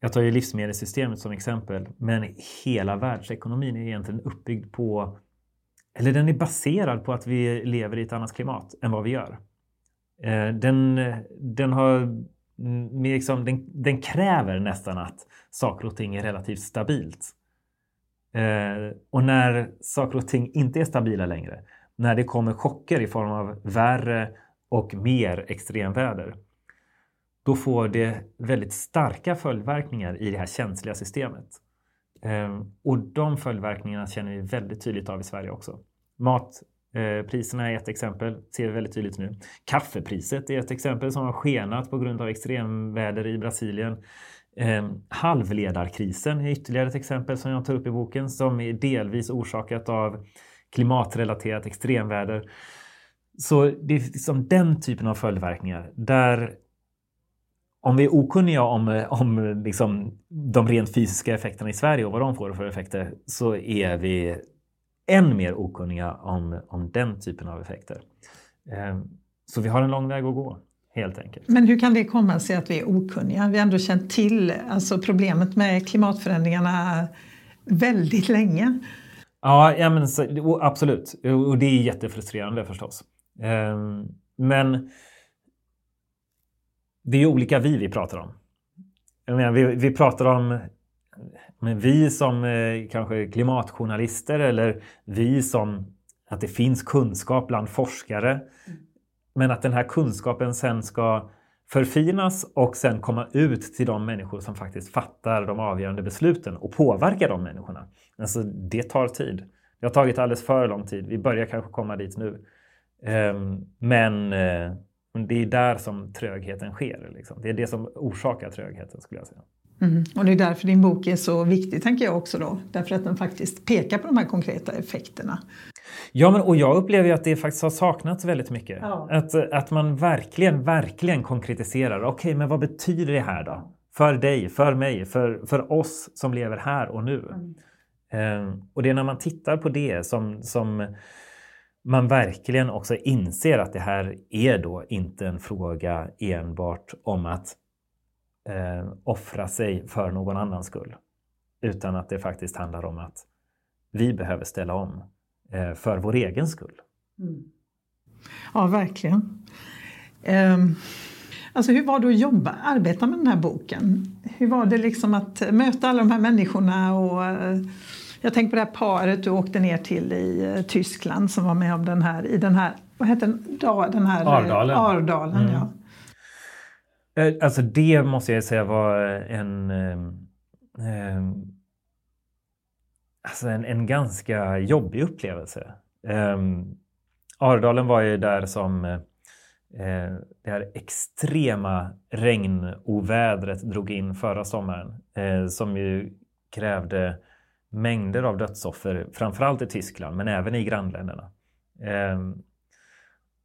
jag tar ju livsmedelssystemet som exempel, men hela världsekonomin är egentligen uppbyggd på, eller den är baserad på att vi lever i ett annat klimat än vad vi gör. Eh, den, den har liksom, den, den, kräver nästan att saker och ting är relativt stabilt. Eh, och när saker och ting inte är stabila längre, när det kommer chocker i form av värre och mer extremväder, då får det väldigt starka följdverkningar i det här känsliga systemet. Eh, och de följdverkningarna känner vi väldigt tydligt av i Sverige också. Mat Eh, priserna är ett exempel, ser vi väldigt tydligt nu. Kaffepriset är ett exempel som har skenat på grund av extremväder i Brasilien. Ehm, halvledarkrisen är ytterligare ett exempel som jag tar upp i boken som är delvis orsakat av klimatrelaterat extremväder. Så det är liksom den typen av följdverkningar där om vi är okunniga om, om liksom de rent fysiska effekterna i Sverige och vad de får för effekter så är vi än mer okunniga om, om den typen av effekter. Eh, så vi har en lång väg att gå, helt enkelt. Men hur kan det komma sig att vi är okunniga? Vi har ändå känt till alltså problemet med klimatförändringarna väldigt länge. Ja, ja men så, absolut. Och det är jättefrustrerande förstås. Ehm, men det är olika vi vi pratar om. Jag menar, vi, vi pratar om men vi som eh, kanske klimatjournalister eller vi som att det finns kunskap bland forskare. Men att den här kunskapen sen ska förfinas och sen komma ut till de människor som faktiskt fattar de avgörande besluten och påverkar de människorna. Alltså, det tar tid. Det har tagit alldeles för lång tid. Vi börjar kanske komma dit nu. Ehm, eh, men det är där som trögheten sker. Liksom. Det är det som orsakar trögheten skulle jag säga. Mm. Och det är därför din bok är så viktig, tänker jag också då. Därför att den faktiskt pekar på de här konkreta effekterna. Ja, men, och jag upplever ju att det faktiskt har saknats väldigt mycket. Ja. Att, att man verkligen, verkligen konkretiserar. Okej, okay, men vad betyder det här då? För dig, för mig, för, för oss som lever här och nu. Mm. Um, och det är när man tittar på det som, som man verkligen också inser att det här är då inte en fråga enbart om att eh, offra sig för någon annans skull. Utan att det faktiskt handlar om att vi behöver ställa om eh, för vår egen skull. Mm. Ja, verkligen. Um, alltså hur var det att jobba, arbeta med den här boken? Hur var det liksom att möta alla de här människorna? Och, uh, jag tänker på det här paret du åkte ner till i uh, Tyskland som var med om den här, i den här, vad heter den, den här? Ardalen. Ardalen mm. ja. Eh, alltså det måste jag säga var eh, en, eh, eh, alltså en, en, ganska jobbig upplevelse. Eh, Ardalen var ju där som eh, det här extrema regnovädret drog in förra sommaren eh, som ju krävde mängder av dödsoffer, framförallt i Tyskland men även i grannländerna. Ehm,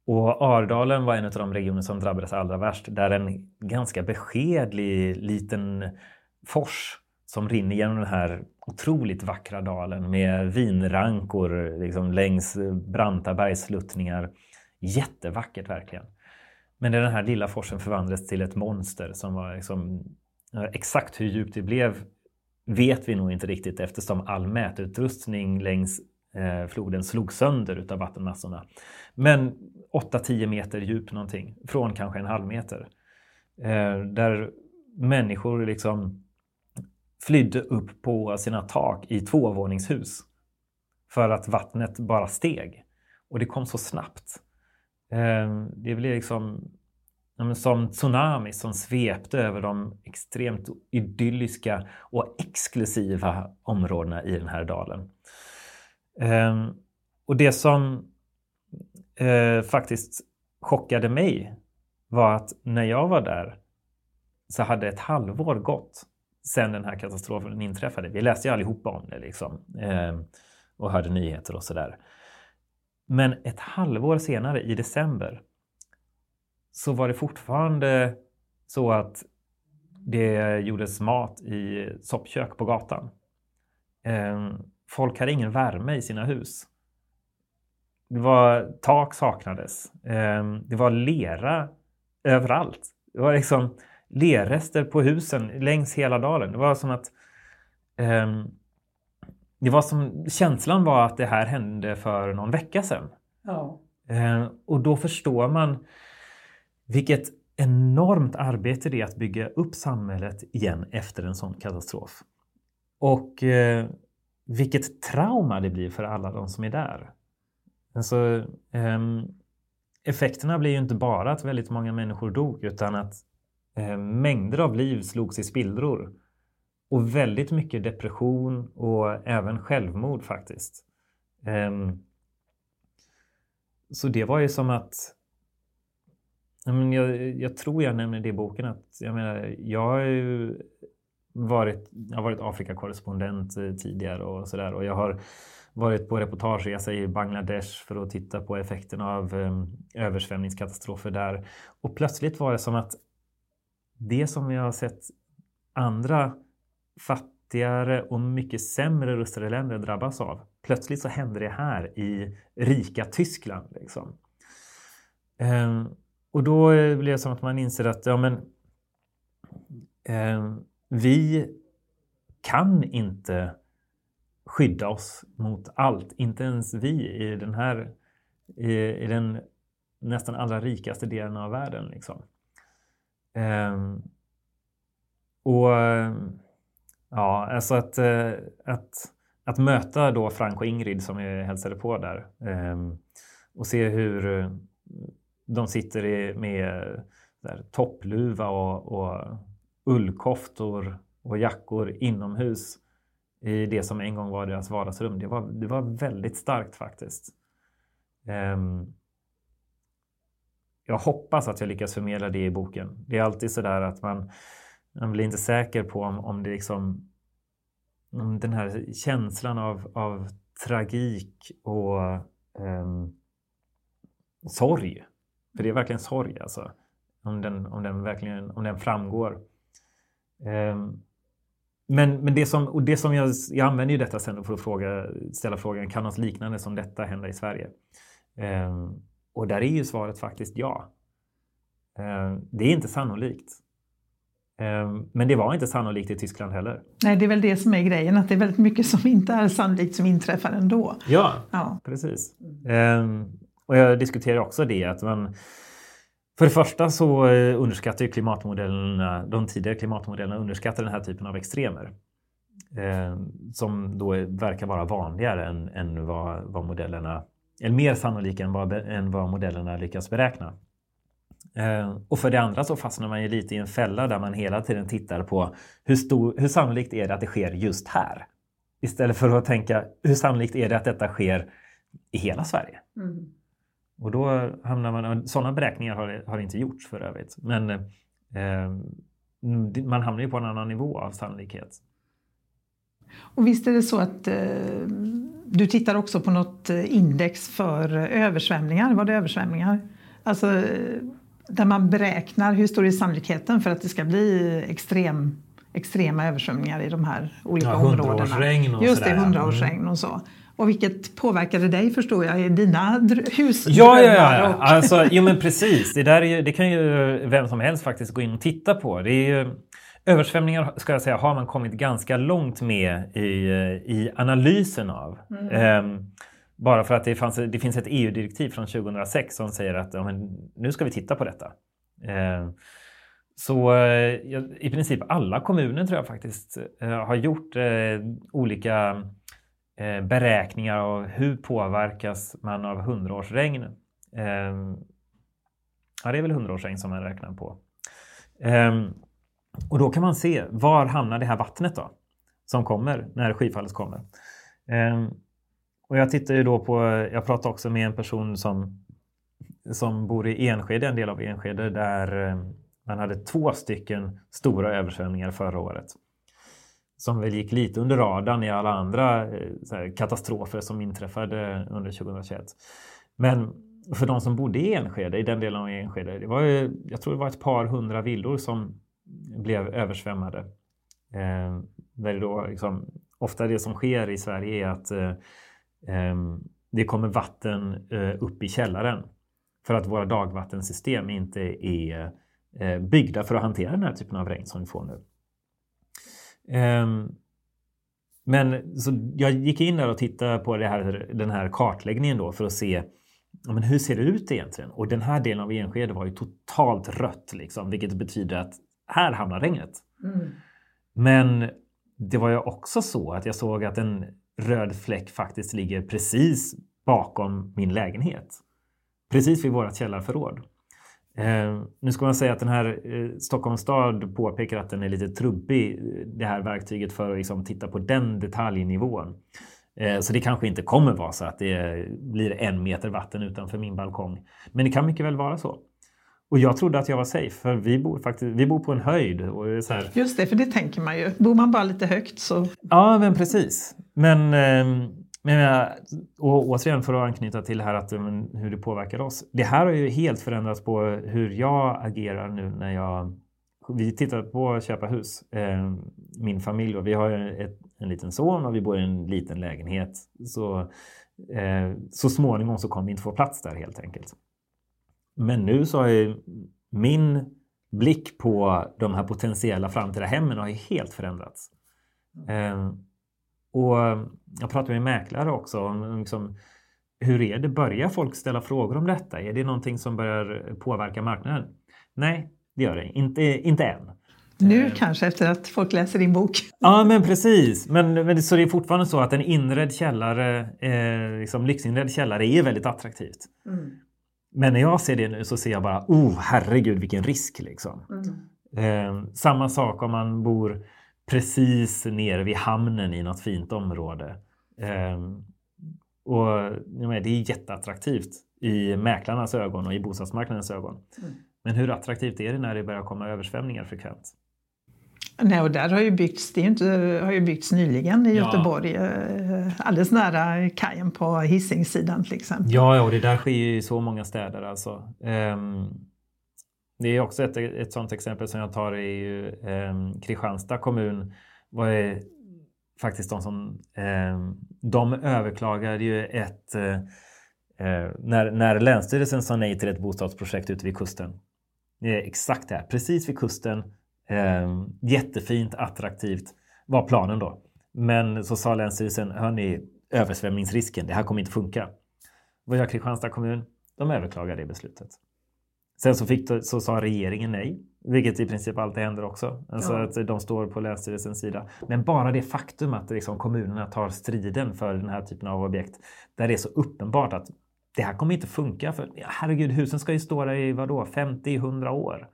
och Ardalen var en av de regioner som drabbades allra värst där en ganska beskedlig liten fors som rinner genom den här otroligt vackra dalen med vinrankor liksom längs branta bergssluttningar. Jättevackert verkligen. Men den här lilla forsen förvandlades till ett monster som var liksom, exakt hur djupt det blev vet vi nog inte riktigt eftersom all mätutrustning längs eh, floden slog sönder utav vattenmassorna. Men 8-10 meter djup någonting, från kanske en halv meter. Eh, där människor liksom flydde upp på sina tak i tvåvåningshus för att vattnet bara steg. Och det kom så snabbt. Eh, det blev liksom som tsunami som svepte över de extremt idylliska och exklusiva områdena i den här dalen. Eh, och det som eh, faktiskt chockade mig var att när jag var där så hade ett halvår gått sedan den här katastrofen inträffade. Vi läste ju allihopa om det liksom, eh, och hörde nyheter och sådär. Men ett halvår senare, i december, så var det fortfarande så att det gjordes mat i soppkök på gatan. Eh, folk hade ingen värme i sina hus. Det var, tak saknades. Ehm, det var lera överallt. Det var liksom lerrester på husen längs hela dalen. Det var som att um, det var som, känslan var att det här hände för någon vecka sedan. Ja. Um, och då förstår man vilket enormt arbete det är att bygga upp samhället igen efter en sån katastrof. Och uh, vilket trauma det blir för alla de som är där. Alltså, ehm, effekterna blir ju inte bara att väldigt många människor dog utan att ehm, mängder av liv slogs i spillror. Och väldigt mycket depression och även självmord faktiskt. Ehm, så det var ju som att jag, jag, tror jag nämner det i boken att jag menar, jag har ju varit, jag har varit Afrikakorrespondent eh, tidigare och sådär och jag har varit på reportageresa i Bangladesh för att titta på effekterna av ehm, översvämningskatastrofer där. Och plötsligt var det som att det som vi har sett andra fattigare och mycket sämre rustade länder drabbas av. Plötsligt så händer det här i rika Tyskland. Liksom. Ehm, och då eh, blir det som att man inser att ja, men, ehm, vi kan inte skydda oss mot allt. Inte ens vi i den här i, i den nästan allra rikaste delen av världen. Liksom. Um, och ja, alltså att, eh, att, att möta då Frank och Ingrid som jag hälsade på där um, och se hur eh, de sitter med där, toppluva och, och ullkoftor och jackor inomhus i det som en gång var deras vardagsrum. Det var, det var väldigt starkt faktiskt. Um, jag hoppas att jag lyckas förmedla det i boken. Det är alltid så där att man, man blir inte säker på om, om det liksom om den här känslan av, av tragik och um, sorg. För det är verkligen sorg alltså. Om den, om den verkligen om den framgår. Um, men, men det som, och det som jag, jag använder ju detta sen för att fråga, ställa frågan, kan något liknande som detta hända i Sverige? Um, och där är ju svaret faktiskt ja. Um, det är inte sannolikt. Um, men det var inte sannolikt i Tyskland heller. Nej, det är väl det som är grejen, att det är väldigt mycket som inte är sannolikt som inträffar ändå. Ja, ja. precis. och jag diskuterar också det att man för det första så eh, underskattar ju klimatmodellerna, de tidigare klimatmodellerna underskattar den här typen av extremer. Eh, som då verkar vara vanligare än, än vad, vad modellerna, eller mer sannolika än vad, än vad modellerna lyckas beräkna. Eh, och för det andra så fastnar man ju lite i en fälla där man hela tiden tittar på hur, stor, hur sannolikt är det att det sker just här? Istället för att tänka hur sannolikt är det att detta sker i hela Sverige? Mm. Och då hamnar man, sådana beräkningar har, har inte gjorts för övrigt. Men eh, man hamnar ju på en annan nivå av sannolikhet. Och visst är det så att eh, du tittar också på något index för översvämningar? Var det översvämningar? Alltså där man beräknar hur stor är sannolikheten för att det ska bli extrem, extrema översvämningar i de här olika ja, områdena. Just det, hundraårsregn och så. Och vilket påverkade dig förstår jag i dina husdrömmar. Ja, ja, ja. Och... Alltså, jo men precis. Det, där är, det kan ju vem som helst faktiskt gå in och titta på. Det är ju, översvämningar ska jag säga har man kommit ganska långt med i, i analysen av. Mm. Um, bara för att det, fanns, det finns ett EU-direktiv från 2006 som säger att ja, nu ska vi titta på detta. Um, så uh, i princip alla kommuner tror jag faktiskt uh, har gjort olika Eh, beräkningar av hur påverkas man av hundraårsregn. Eh, ja, det är väl hundraårsregn som man räknar på. Eh, och då kan man se var hamnar det här vattnet då? Som kommer när skyfallet kommer. Ehm, och jag tittar ju då på, jag pratade också med en person som, som bor i Enskede, en del av Enskede, där eh, man hade två stycken stora översvämningar förra året som väl gick lite under radarn i alla andra eh, här, katastrofer som inträffade under 2021. Men för de som bodde i Enskede, i den delen av Enskede, det var ju, jag tror det var ett par hundra villor som blev översvämmade. Eh, där det då liksom, ofta det som sker i Sverige är att eh, eh, det kommer vatten eh, upp i källaren för att våra dagvattensystem inte är eh, byggda för att hantera den här typen av regn som vi får nu. Um, men så jag gick in där och tittade på här, den här kartläggningen då för att se men hur ser det ut egentligen? Och den här delen av Enskede var ju totalt rött, liksom, vilket betyder att här hamnar regnet. Mm. Men det var ju också så att jag såg att en röd fläck faktiskt ligger precis bakom min lägenhet. Precis vid vårt källarförråd. Eh, nu ska man säga att den här eh, Stockholms stad påpekar att den är lite trubbig, det här verktyget för att liksom, titta på den detaljnivån. Eh, så det kanske inte kommer vara så att det blir en meter vatten utanför min balkong. Men det kan mycket väl vara så. Och jag trodde att jag var safe, för vi bor, faktiskt, vi bor på en höjd. Och så här... Just det, för det tänker man ju. Bor man bara lite högt så... Ja, men precis. Men men och återigen för att anknyta till här att, hur det påverkar oss. Det här har ju helt förändrats på hur jag agerar nu när jag vi tittar på att köpa hus, eh, min familj och vi har ett, en liten son och vi bor i en liten lägenhet. Så, eh, så småningom så kommer vi inte få plats där helt enkelt. Men nu så har ju min blick på de här potentiella framtida hemmen har ju helt förändrats. Eh, och jag pratar med mäklare också om liksom, hur är det? Börjar folk ställa frågor om detta? Är det någonting som börjar påverka marknaden? Nej, det gör det inte, inte än. Nu eh. kanske efter att folk läser din bok. Ja men precis. Men, men så det är fortfarande så att en inredd källare, eh, liksom lyxinredd källare är väldigt attraktivt. Mm. Men när jag ser det nu så ser jag bara, oh herregud vilken risk liksom. Mm. Eh, samma sak om man bor precis nere vid hamnen i något fint område. Eh, och Det är jätteattraktivt i mäklarnas ögon och i bostadsmarknadens ögon. Mm. Men hur attraktivt är det när det börjar komma översvämningar frekvent? Nej, och där har ju byggts, det inte, har ju byggts nyligen i Göteborg, ja. Eh, alldeles nära kajen på Hisingssidan till exempel. Ja, och det där sker ju i så många städer alltså. Um, det är också ett, ett sådant exempel som jag tar i eh, Kristianstad kommun. Vad är faktiskt de som Eh, de överklagade ju ett eh, eh, när, när Länsstyrelsen sa nej till ett bostadsprojekt ute vid kusten. Det är exakt det här, precis vid kusten. Eh, jättefint, attraktivt var planen då. Men så sa Länsstyrelsen, hörni, översvämningsrisken, det här kommer inte funka. Vad gör Kristianstad kommun? De överklagar det beslutet. Sen så, fick, så sa regeringen nej, vilket i princip alltid händer också. Alltså ja. att de står på Länsstyrelsens sida. Men bara det faktum att liksom kommunerna tar striden för den här typen av objekt, där det är så uppenbart att det här kommer inte funka. För herregud, husen ska ju stå där i vadå, 50-100 år.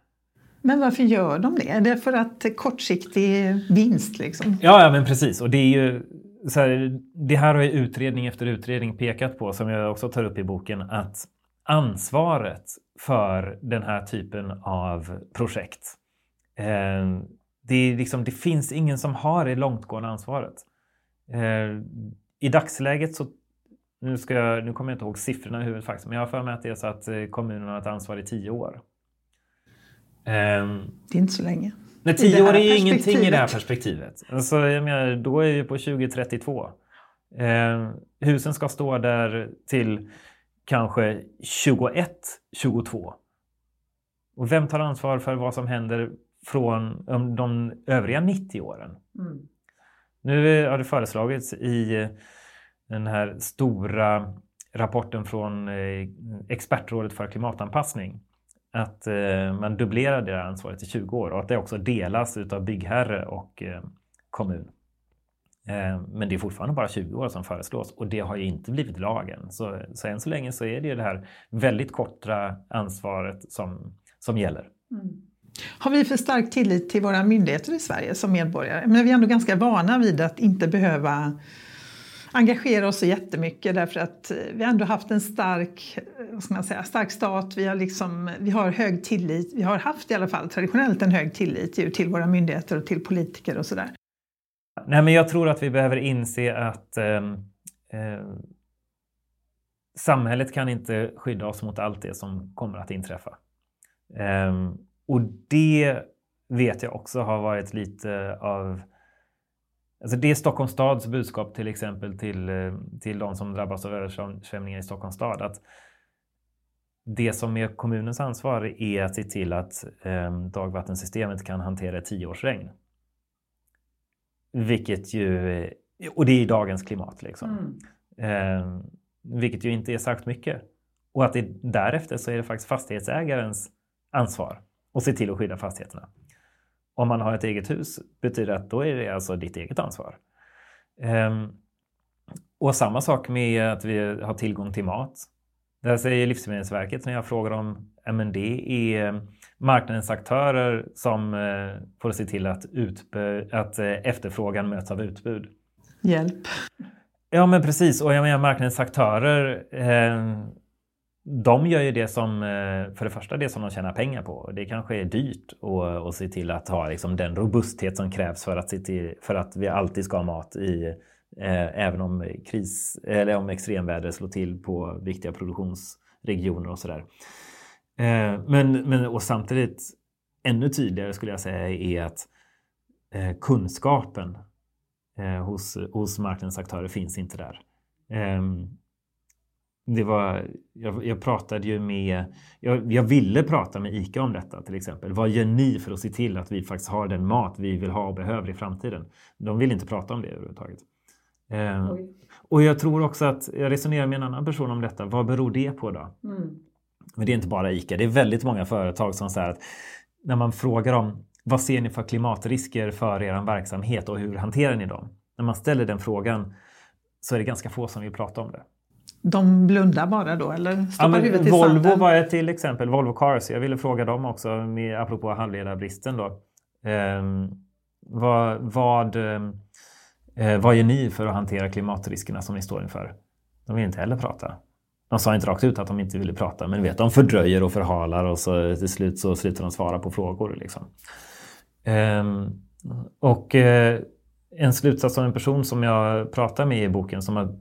Men varför gör de det? Är det för att kortsiktig vinst? Liksom? Ja, ja, men precis. Och det är ju så här, det här har ju utredning efter utredning pekat på, som jag också tar upp i boken, att ansvaret för den här typen av projekt, eh, det, är liksom, det finns ingen som har det långtgående ansvaret. Eh, I dagsläget så nu, ska jag, nu kommer jag inte ihåg siffrorna i huvudet faktiskt, men jag har för mig att det är så att eh, kommunerna har ett ansvar i tio år. Det är inte så länge. Nej, tio år är ju ingenting i det här perspektivet. Alltså, jag menar, då är vi på 2032. Eh, husen ska stå där till kanske 21, 22. Och vem tar ansvar för vad som händer från de övriga 90 åren? Mm. Nu har det föreslagits i den här stora rapporten från eh, Expertrådet för klimatanpassning att eh, man dubblerar det ansvaret till 20 år och att det också delas av byggherre och eh, kommun. Men det är fortfarande bara 20 år som föreslås och det har ju inte blivit lagen. Så, så än så länge så är det ju det här väldigt korta ansvaret som, som gäller. Mm. Har vi för stark tillit till våra myndigheter i Sverige som medborgare? Men vi är ändå ganska vana vid att inte behöva engagera oss så jättemycket därför att eh, vi har ändå haft en stark, eh, vad ska man säga, stark stat. Vi har, liksom, vi har hög tillit, vi har haft i alla fall traditionellt en hög tillit till våra myndigheter och till politiker och sådär. Nej, men jag tror att vi behöver inse att eh, eh, samhället kan inte skydda oss mot allt det som kommer att inträffa. Eh, och det vet jag också har varit lite av Alltså det är Stockholms stads budskap till exempel till, eh, till de som drabbas av översvämningar i Stockholms stad. Att det som är kommunens ansvar är att se till att eh, dagvattensystemet kan hantera ett tioårsregn. Vilket ju, och det är i dagens klimat. Liksom. Mm. Eh, vilket ju inte är sagt mycket. Och att det, därefter så är det faktiskt fastighetsägarens ansvar att se till att skydda fastigheterna om man har ett eget hus betyder att då är det alltså ditt eget ansvar. Um, och samma sak med att vi har tillgång till mat. Där säger Livsmedelsverket när jag frågar om men det är marknadens aktörer som eh, får se till att, att eh, efterfrågan möts av utbud. Hjälp. Ja men precis och jag menar marknadens aktörer eh, de gör ju det som, eh, för det första det som de tjänar pengar på. Det kanske är dyrt att, att se till att ha liksom den robusthet som krävs för att, se till, för att vi alltid ska ha mat i, eh, även om, kris, eller om extremväder slår till på viktiga produktionsregioner och sådär. Eh, men, men och samtidigt ännu tydligare skulle jag säga är att eh, kunskapen eh, hos, hos marknadens aktörer finns inte där. Ehm, det var, jag, jag, pratade ju med, jag, jag, ville prata med ICA om detta till exempel. Vad gör ni för att se till att vi faktiskt har den mat vi vill ha och behöver i framtiden? De vill inte prata om det överhuvudtaget. Eh, och jag tror också att, jag resonerar med en annan person om detta, vad beror det på då? Mm. Men det är inte bara ICA, det är väldigt många företag som säger att när man frågar om vad ser ni för klimatrisker för er verksamhet och hur hanterar ni dem? När man ställer den frågan så är det ganska få som vill prata om det. De blundar bara då eller stoppar ja, huvudet i Volvo sanden? var ett till exempel, Volvo Cars. Jag ville fråga dem också, med, apropå halvledarbristen då. Eh, vad, vad, eh, vad gör ni för att hantera klimatriskerna som ni står inför? De vill inte heller prata. De sa inte rakt ut att de inte ville prata, men vet, de fördröjer och förhalar och så till slut så slutar de svara på frågor. Liksom. Ehm, och eh, en slutsats av en person som jag pratar med i boken som har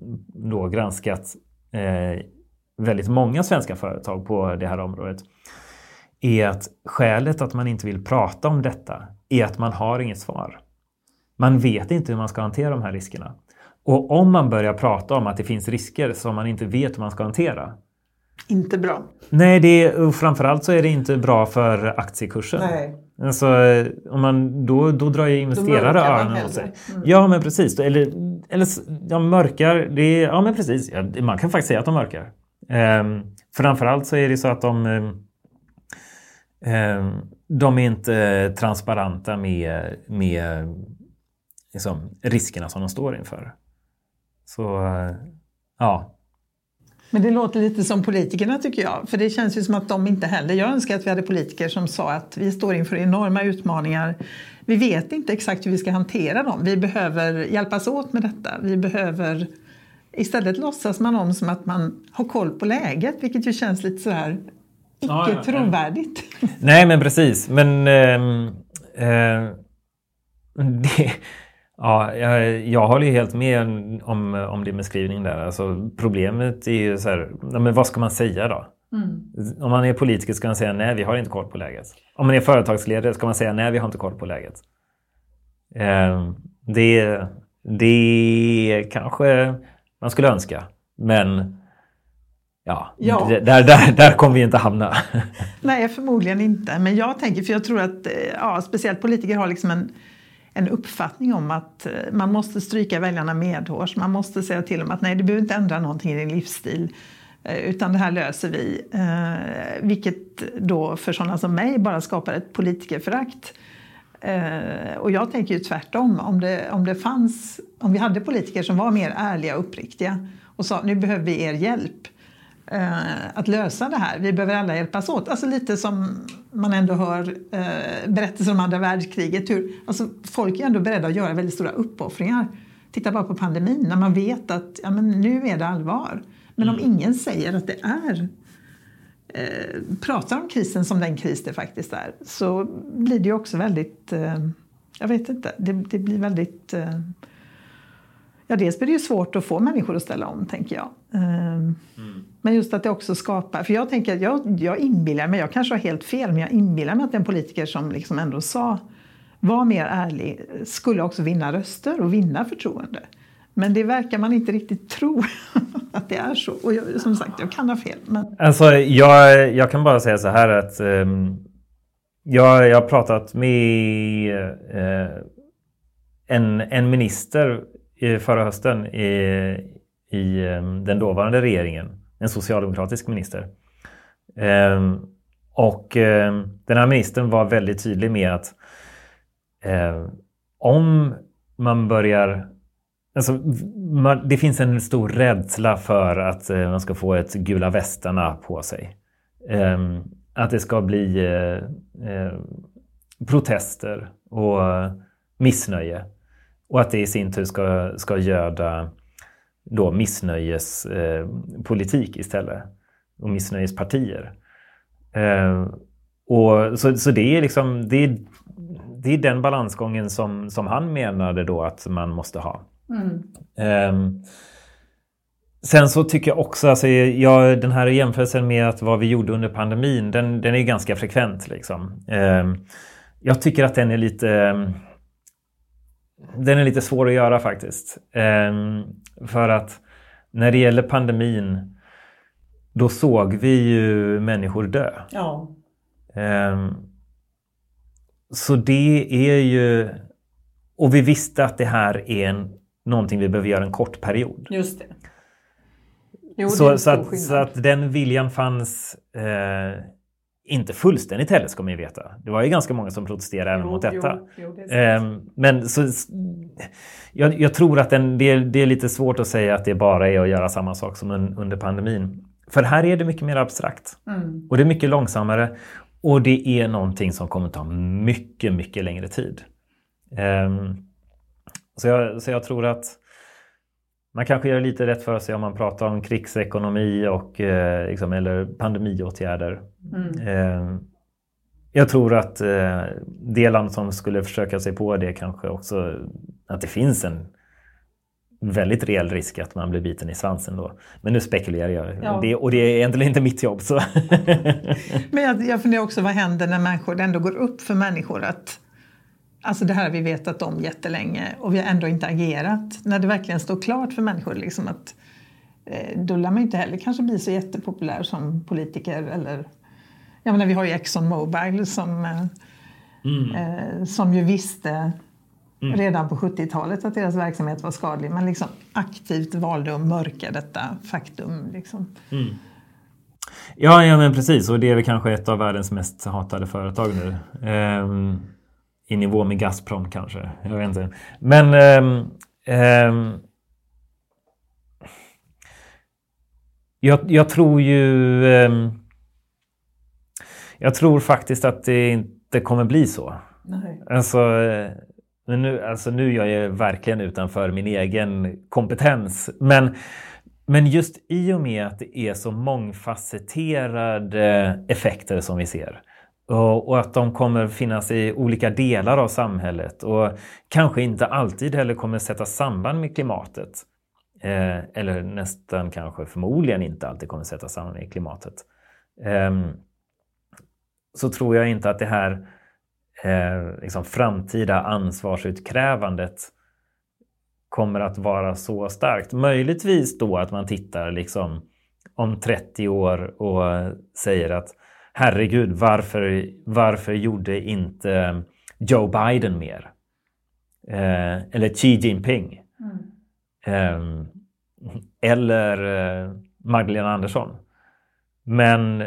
då granskat eh, väldigt många svenska företag på det här området är att skälet att man inte vill prata om detta är att man har inget svar. Man vet inte hur man ska hantera de här riskerna. Och om man börjar prata om att det finns risker som man inte vet hur man ska hantera. Inte bra. Nej, det är, framförallt så är det inte bra för aktiekursen. Nej. Alltså, om man, då, då drar ju investerare öronen åt sig. Mm. Ja, men precis. Eller, eller ja, mörkar, det ja men precis. Ja, man kan faktiskt säga att de mörkar. Um, framförallt så är det så att de, um, de är inte transparenta med, med liksom, riskerna som de står inför. Så ja, men det låter lite som politikerna tycker jag. För det känns ju som att de inte heller... Jag önskar att vi hade politiker som sa att vi står inför enorma utmaningar. Vi vet inte exakt hur vi ska hantera dem. Vi behöver hjälpas åt med detta. Vi behöver... Istället låtsas man om som att man har koll på läget, vilket ju känns lite så här icke ja, ja, trovärdigt. Nej, men precis. Men eh, eh, det, Ja, jag, jag håller ju helt med om, om din beskrivning där. Alltså, problemet är ju så här, men vad ska man säga då? Mm. Om man är politiker ska man säga nej, vi har inte koll på läget. Om man är företagsledare ska man säga nej, vi har inte koll på läget. Eh, det, det kanske man skulle önska, men ja, ja. Där, där, där kommer vi inte hamna. nej, förmodligen inte. Men jag tänker, för jag tror att eh, ja, speciellt politiker har liksom en en uppfattning om att eh, man måste stryka väljarna medhårs. Man måste säga till dem att nej, du behöver inte ändra någonting i din livsstil eh, utan det här löser vi. Eh, vilket då för sådana som mig bara skapar ett politikerförakt. Eh, och jag tänker ju tvärtom. Om det, om det fanns, om vi hade politiker som var mer ärliga och uppriktiga och sa nu behöver vi er hjälp eh, att lösa det här. Vi behöver alla hjälpas åt. Alltså lite som man ändå hör eh, berättelser om andra världskriget. Hur, alltså folk är ändå beredda att göra väldigt stora uppoffringar. Titta bara på pandemin, när man vet att ja, men nu är det allvar. Men mm. om ingen säger att det är eh, pratar om krisen som den kris det faktiskt är så blir det ju också väldigt, eh, jag vet inte, det, det blir väldigt eh, Ja, dels blir det ju svårt att få människor att ställa om, tänker jag. Mm. Men just att det också skapar... För jag tänker att jag, jag inbillar mig, jag kanske har helt fel, men jag inbillar mig att en politiker som liksom ändå sa var mer ärlig skulle också vinna röster och vinna förtroende. Men det verkar man inte riktigt tro att det är så. Och jag, som sagt, jag kan ha fel. Men... Alltså, jag, jag kan bara säga så här att um, jag, jag har pratat med uh, en, en minister förra hösten i, i um, den dåvarande regeringen en socialdemokratisk minister. Eh, och eh, den här ministern var väldigt tydlig med att eh, om man börjar Alltså, man, det finns en stor rädsla för att eh, man ska få ett gula västarna på sig. Ehm, att det ska bli eh, eh, protester och eh, missnöje. Och att det i sin tur ska, ska göda då missnöjespolitik eh, istället och missnöjespartier. Eh, och så, så det är liksom det är, det är den balansgången som, som han menade då att man måste ha. Mm. Eh, Sen så tycker jag också, alltså, jag, den här jämförelsen med att vad vi gjorde under pandemin, den, den är ganska frekvent. Liksom. Eh, jag tycker att den är lite den är lite svår att göra faktiskt. För att när det gäller pandemin, då såg vi ju människor dö. Ja. Eh, så det är ju... Och vi visste att det här är en, någonting vi behöver göra en kort period. Just det. Jo, så, det så, att, så att den viljan fanns eh, inte fullständigt heller ska man ju veta. Det var ju ganska många som protesterade även mot detta. Jo, jo, eh, men så, jag, jag, tror att den, det, är, det, är, lite svårt att säga att det bara är att göra samma sak som un, under pandemin. För här är det mycket mer abstrakt. Mm. Och det är mycket långsammare. Och det är någonting som kommer ta mycket, mycket längre tid. Um, så, jag, så jag tror att man kanske gör lite rätt för sig om man pratar om krigsekonomi och, eh, liksom, eller pandemiåtgärder. Mm. Eh, jag tror att eh, det land som skulle försöka sig på det kanske också att det finns en väldigt reell risk att man blir biten i svansen då. Men nu spekulerar jag. Ja. Det, och det är egentligen inte mitt jobb. Så. Men jag, jag funderar också vad händer när människor, det ändå går upp för människor att Alltså det här har vi vetat om jättelänge och vi har ändå inte agerat. När det verkligen står klart för människor liksom att eh, då lär man inte heller kanske bli så jättepopulär som politiker. Eller, jag menar, vi har ju Exxon Mobil som, eh, Mm. eh, som ju visste redan på 70-talet att deras verksamhet var skadlig men liksom aktivt valde att mörka detta faktum. Liksom. Ja, ja, men precis. Och det är väl kanske ett av världens mest hatade företag nu. Ehm, I nivå med Gazprom kanske. Jag vet inte. Men ehm, ehm, jag, jag tror ju... ehm, jag tror faktiskt att det inte kommer bli så. Nej. Alltså, eh, men nu, alltså nu är jag ju verkligen utanför min egen kompetens. Men, men just i och med att det är så mångfacetterade effekter som vi ser och, att de kommer finnas i olika delar av samhället och kanske inte alltid heller kommer sätta samband med klimatet. Eh, eller nästan kanske förmodligen inte alltid kommer sätta samband med klimatet. Ehm, så tror jag inte att det här eh, liksom framtida ansvarsutkrävandet kommer att vara så starkt. Möjligtvis då att man tittar liksom om 30 år och säger att herregud, varför, varför gjorde inte Joe Biden mer? Eh, eller Xi Jinping? Eh, eller eh, Magdalena Andersson? Men,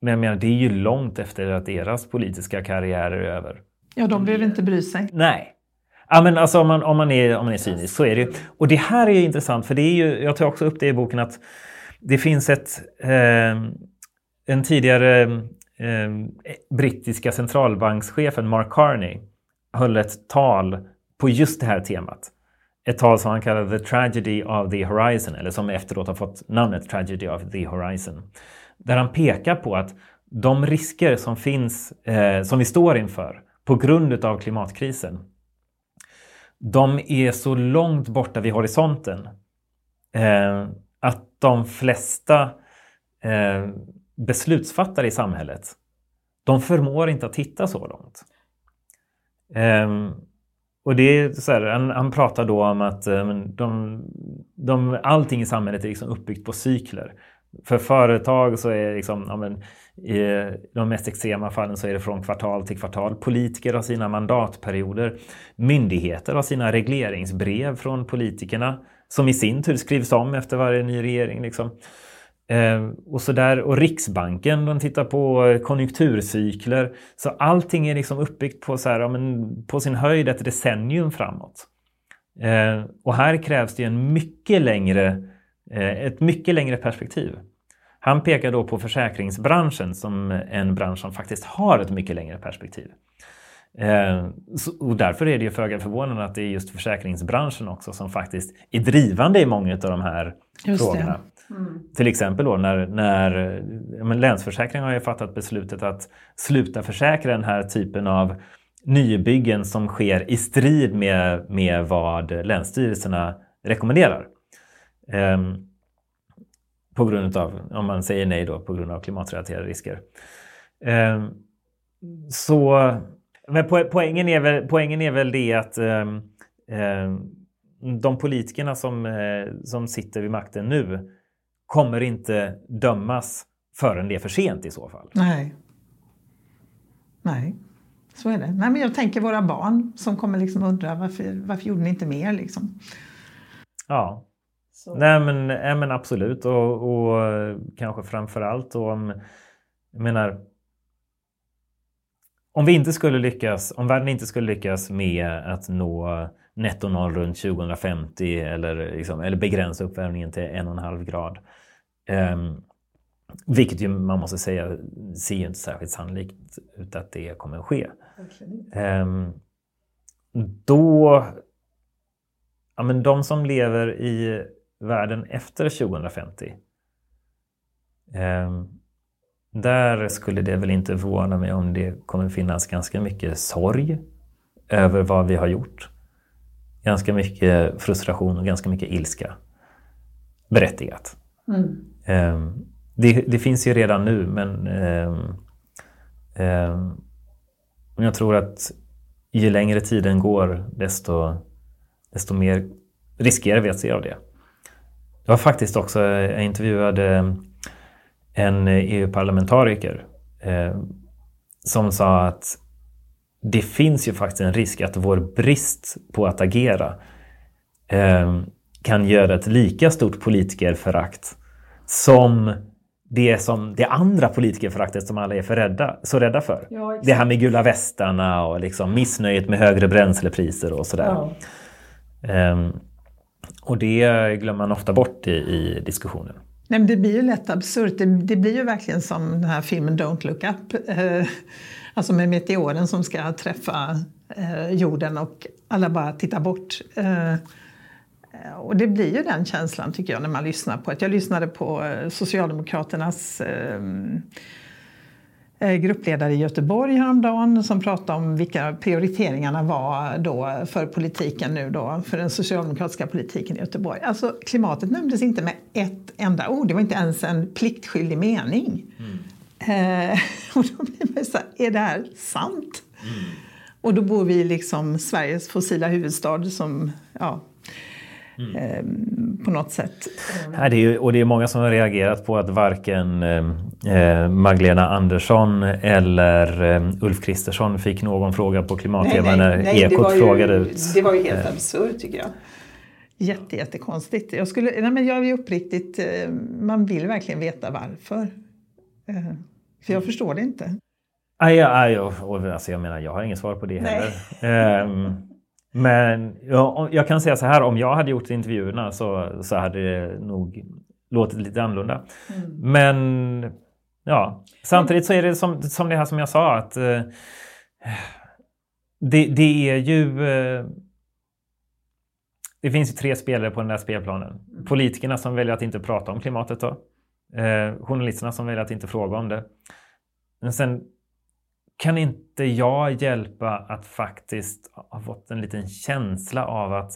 men jag menar, det är ju långt efter att deras politiska karriär är över. Ja, de behöver inte bry sig. Nej. Ja, men alltså, om, man, om, man är, om man är cynisk så är det. Och det här är ju intressant för det är ju, jag tar också upp det i boken att det finns ett, eh, den tidigare eh, brittiska centralbankschefen Mark Carney höll ett tal på just det här temat. Ett tal som han kallade The Tragedy of the Horizon eller som efteråt har fått namnet Tragedy of the Horizon. Där han pekar på att de risker som finns, eh, som vi står inför på grund av klimatkrisen de är så långt borta vid horisonten eh, att de flesta eh, beslutsfattare i samhället de förmår inte att titta så långt. Eh, och det är så här, han, han pratar då om att um, de, de, allting i samhället är liksom uppbyggt på cykler. För företag så är det liksom, ja, men, i de mest extrema fallen så är det från kvartal till kvartal. Politiker har sina mandatperioder. Myndigheter har sina regleringsbrev från politikerna som i sin tur skrivs om efter varje ny regering. Liksom. Eh, och, så där. och Riksbanken de tittar på konjunkturcykler. Så allting är liksom uppbyggt på, så här, ja, men, på sin höjd ett decennium framåt. Eh, och här krävs det en mycket längre, eh, ett mycket längre perspektiv. Han pekar då på försäkringsbranschen som en bransch som faktiskt har ett mycket längre perspektiv. Eh, och därför är det ju föga förvånande att det är just försäkringsbranschen också som faktiskt är drivande i många av de här Just frågorna. Mm. Till exempel då när, när men har ju fattat beslutet att sluta försäkra den här typen av nybyggen som sker i strid med, med vad länsstyrelserna rekommenderar. Ehm, på grund av, om man säger nej då, på grund av klimatrelaterade risker. Ehm, så, men poängen är väl, poängen är väl det att ehm, ehm de politikerna som, eh, som sitter vid makten nu kommer inte dömas förrän det är för sent i så fall. Nej. Nej, så är det. Nej, men jag tänker våra barn som kommer liksom undra varför, varför gjorde ni inte mer? Liksom. Ja. Så. Nej, men, nej men absolut och, och kanske framför allt om jag menar om vi inte skulle lyckas, om världen inte skulle lyckas med att nå netto noll runt 2050 eller, liksom, eller begränsa uppvärmningen till en och en halv grad. Um, vilket ju man måste säga ser ju inte särskilt sannolikt ut att det kommer att ske. Um, då... Ja, men de som lever i världen efter 2050 um, där skulle det väl inte förvåna mig om det kommer finnas ganska mycket sorg över vad vi har gjort. Ganska mycket frustration och ganska mycket ilska. Berättigat. Mm. Um, det, det, finns ju redan nu men um, jag tror att ju längre tiden går desto, desto mer riskerar vi att se av det. Det var faktiskt också, jag intervjuade en EU-parlamentariker eh, som sa att det finns ju faktiskt en risk att vår brist på att agera eh, kan göra ett lika stort politikerförakt som det, som det andra politikerföraktet som alla är för rädda, så rädda för. Ja, det här med gula västarna och liksom missnöjet med högre bränslepriser och sådär. Ja. Um, och det glömmer man ofta bort i, i diskussionen. Nej, men det blir ju lätt absurt. Det, det, blir ju verkligen som den här filmen Don't look up. Alltså med meteoren som ska träffa eh, jorden och alla bara tittar bort. Eh, och det blir ju den känslan tycker jag när man lyssnar på det. Jag lyssnade på eh, Socialdemokraternas eh, eh, gruppledare i Göteborg häromdagen som pratade om vilka prioriteringarna var då för politiken nu då, för den socialdemokratiska politiken i Göteborg. Alltså klimatet nämndes inte med ett enda ord, det var inte ens en pliktskyldig mening. Mm. Eh, och då blir man så här, är det här sant? Mm. Och då bor vi i liksom Sveriges fossila huvudstad som, ja, Mm. Ehm, på något sätt. Ja, det är ju, och det är många som har reagerat på att varken eh, Magdalena Andersson eller eh, Ulf Kristersson fick någon fråga på klimat-tv när nej, Ekot frågade ut. Det var ju helt eh. absurt tycker jag. Jätte, jättekonstigt. Jag, skulle, nej, men jag är uppriktigt, eh, man vill verkligen veta varför. Eh, för jag förstår det inte. Aj, aj, och, och, alltså jag menar, jag har inget svar på det heller. Um, men ja, jag kan säga så här, om jag hade gjort intervjuerna så, så hade det nog låtit lite annorlunda. Mm. Men ja, samtidigt så är det som, som det här som jag sa att eh, det, det, är ju... Eh, det finns ju tre spelare på den där spelplanen. Politikerna som väljer att inte prata om klimatet då. Eh, journalisterna som väljer att inte fråga om det. Men sen kan inte jag hjälpa att faktiskt ha fått en liten känsla av att,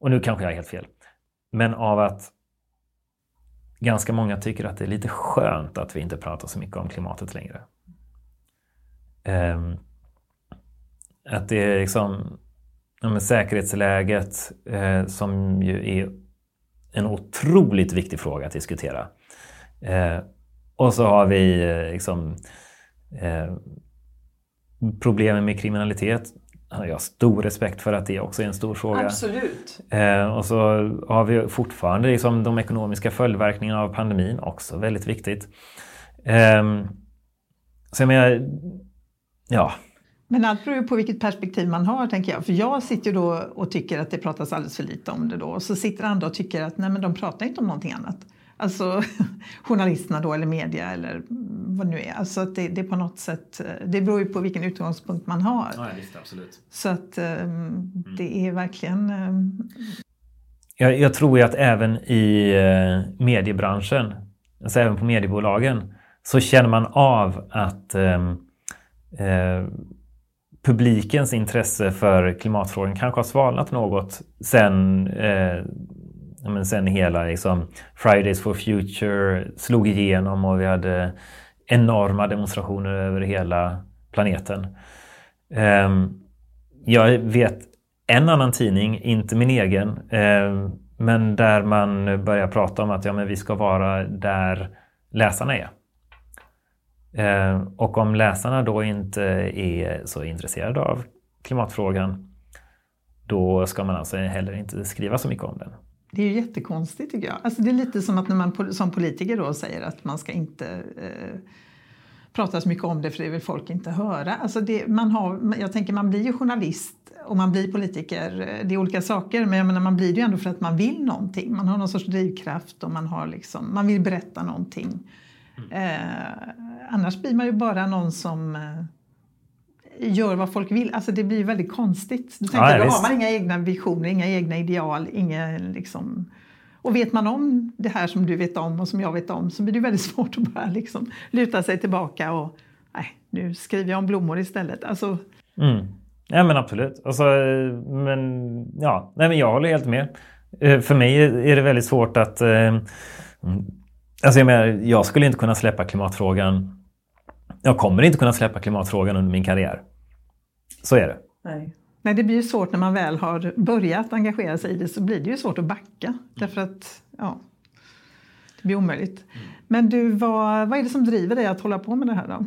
och nu kanske jag är helt fel, men av att ganska många tycker att det är lite skönt att vi inte pratar så mycket om klimatet längre. Ehm, att det är liksom ja, säkerhetsläget eh, som ju är en otroligt viktig fråga att diskutera. Eh, och så har vi eh, liksom Eh, problemen med kriminalitet har jag stor respekt för att det också är en stor fråga. Absolut. Eh, och så har vi fortfarande liksom de ekonomiska följdverkningarna av pandemin, också väldigt viktigt. Eh, så jag menar, ja. Men allt beror ju på vilket perspektiv man har, tänker jag. För jag sitter då och tycker att det pratas alldeles för lite om det då. Och så sitter andra och tycker att nej, men de pratar inte om någonting annat. Alltså journalisterna då eller media eller vad det nu är. Alltså att det, det på något sätt, det beror ju på vilken utgångspunkt man har. Ja, visst, absolut. Så att um, det är verkligen... Um... Jag, jag, tror ju att även i mediebranschen, alltså även på mediebolagen, så känner man av att um, uh, publikens intresse för klimatfrågan kanske har svalnat något sen eh, men sen hela liksom, Fridays for Future slog igenom och vi hade enorma demonstrationer över hela planeten. Eh, jag vet en annan tidning, inte min egen, eh, men där man börjar prata om att ja, men vi ska vara där läsarna är. Eh, och om läsarna då inte är så intresserade av klimatfrågan, då ska man alltså heller inte skriva så mycket om den. Det är ju jättekonstigt tycker jag. Alltså det är lite som att när man som politiker då säger att man ska inte eh, prata så mycket om det för det vill folk inte höra. Alltså det, man har, jag tänker man blir ju journalist och man blir politiker. Det är olika saker men jag menar, man blir det ju ändå för att man vill någonting. Man har någon sorts drivkraft och man, har liksom, man vill berätta någonting. Mm. Eh, annars blir man ju bara någon som eh, gör vad folk vill. Alltså det blir väldigt konstigt. Du tänker, ja, då har man inga egna visioner, inga egna ideal, inga liksom... Och vet man om det här som du vet om och som jag vet om så blir det väldigt svårt att bara liksom luta sig tillbaka och nej, nu skriver jag om blommor istället. Alltså... Mm. Ja men absolut. Alltså, men, ja, nej, men jag håller helt med. Eh, för mig är det väldigt svårt att... Eh, alltså jag, menar, jag skulle inte kunna släppa klimatfrågan jag kommer inte kunna släppa klimatfrågan under min karriär. Så är det. Nej. Nej, det blir ju svårt när man väl har börjat engagera sig i det så blir det ju svårt att backa. Därför att ja, det blir omöjligt. Men du, vad, vad är det som driver dig att hålla på med det här då?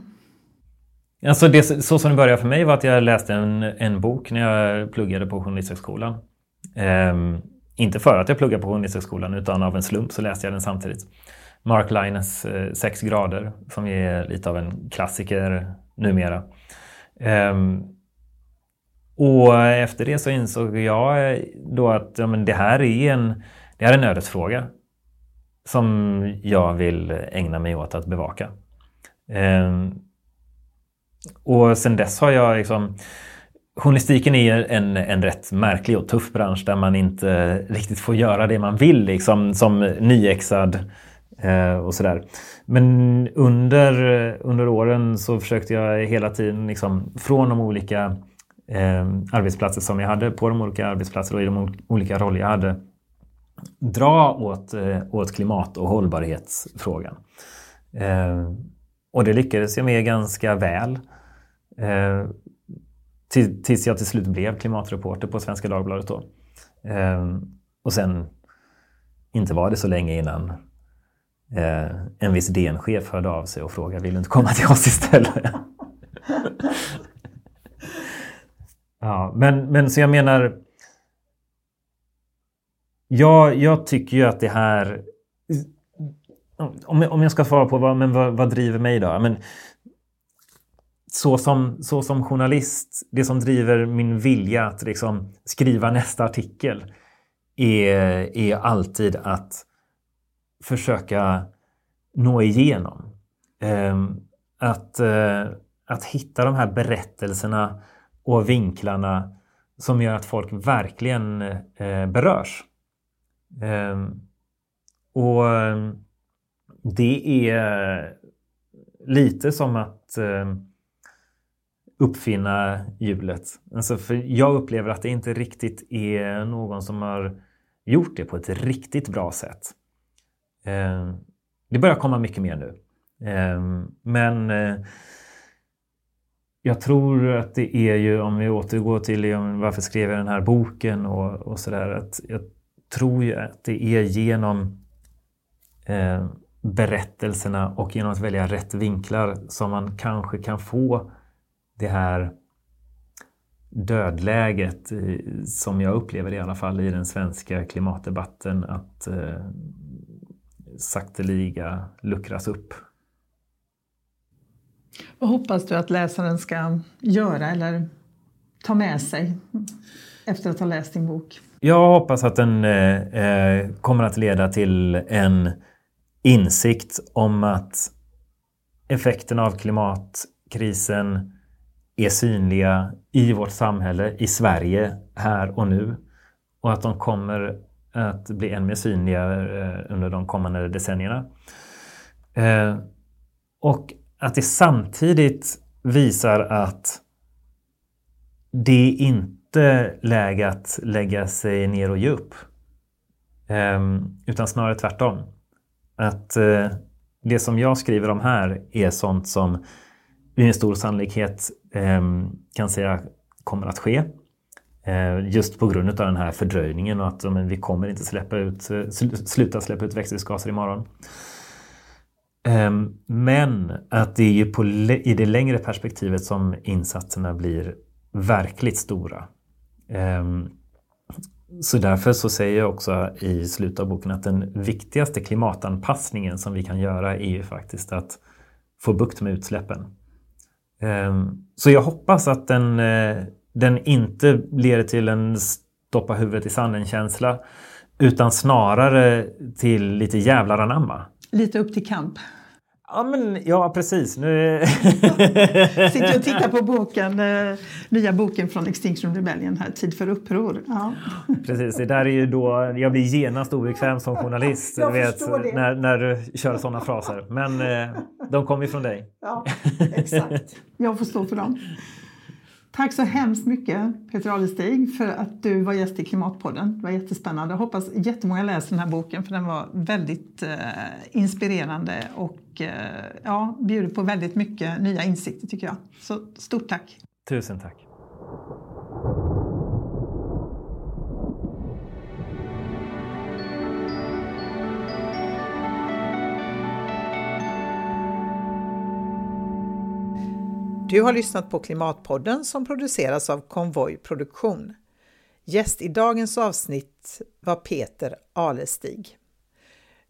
Alltså det, så som det började för mig var att jag läste en, en bok när jag pluggade på Journalisthögskolan. Ehm, inte för att jag pluggade på Journalisthögskolan utan av en slump så läste jag den samtidigt. Mark Lines eh, Sex grader som är lite av en klassiker numera. Um, och efter det så insåg jag då att ja, men det här är en, det här är en ödesfråga som jag vill ägna mig åt att bevaka. Um, och sen dess har jag liksom Journalistiken är en, en rätt märklig och tuff bransch där man inte riktigt får göra det man vill liksom, som nyexad Eh, Eh, och sådär. Men under, under åren så försökte jag hela tiden liksom, från de olika eh, arbetsplatser som jag hade på de olika arbetsplatser och i de olika roller jag hade dra åt, eh, åt klimat och hållbarhetsfrågan. Eh, och det lyckades jag med ganska väl. Eh, tills jag till slut blev klimatreporter på Svenska Dagbladet. Då. Eh, och sen inte var det så länge innan eh, en viss DN-chef hörde av sig och frågade vill du inte komma till oss istället? ja, men, men så jag menar jag, jag tycker ju att det här om, om jag ska svara på vad, men vad, vad driver mig då? Men, så som, så som journalist, det som driver min vilja att liksom skriva nästa artikel är, är alltid att försöka nå igenom. Ehm, att, eh, att hitta de här berättelserna och vinklarna som gör att folk verkligen eh, berörs. Ehm, och ehm, det är lite som att eh, uppfinna hjulet. Alltså för jag upplever att det inte riktigt är någon som har gjort det på ett riktigt bra sätt. Eh, det börjar komma mycket mer nu. Ehm, eh, men jag tror att det är ju, om vi återgår till liksom, varför skrev jag den här boken och, och sådär, att jag tror ju att det är genom eh, berättelserna och genom att välja rätt vinklar som man kanske kan få det här dödläget eh, som jag upplever det i alla fall i den svenska klimatdebatten att eh, sakteliga luckras upp. Vad hoppas du att läsaren ska göra eller ta med sig efter att ha läst din bok? Jag hoppas att den eh, eh, kommer att leda till en insikt om att effekterna av klimatkrisen är synliga i vårt samhälle, i Sverige, här och nu. Och att de kommer att bli än mer synliga eh, under de kommande decennierna. Eh, och att det samtidigt visar att det är inte läge att lägga sig ner och ge upp. Eh, utan snarare tvärtom. Att det som jag skriver om här är sånt som vi med stor sannolikhet kan säga kommer att ske. Eh, just på grund av den här fördröjningen och att men, vi kommer inte släppa ut, eh, sluta släppa ut växthusgaser imorgon. Ehm, men att det är ju på, i det längre perspektivet som insatserna blir verkligt stora. Ehm, så därför så säger jag också i slutet av boken att den viktigaste klimatanpassningen som vi kan göra är ju faktiskt att få bukt med utsläppen. Ehm, så jag hoppas att den, eh, den inte leder till en stoppa huvudet i sanden-känsla utan snarare till lite jävlar anamma. Lite upp till kamp. Ja, men, ja precis. Nu... Sitter och tittar på boken, eh, nya boken från Extinction Rebellion, här, Tid för uppror. Ja. Precis, det där är ju då jag blir genast obekväm som journalist jag vet, när, när du kör sådana fraser. Men eh, de kommer ju från dig. Ja, exakt. Jag får stå för dem. Tack så hemskt mycket Peter Alestig för att du var gäst i Klimatpodden. Det var jättespännande. Jag hoppas jättemånga läser den här boken för den var väldigt eh, inspirerande och eh, ja, bjuder på väldigt mycket nya insikter tycker jag. Så stort tack! Tusen tack! Du har lyssnat på Klimatpodden som produceras av Konvoj Produktion. Gäst i dagens avsnitt var Peter Alestig.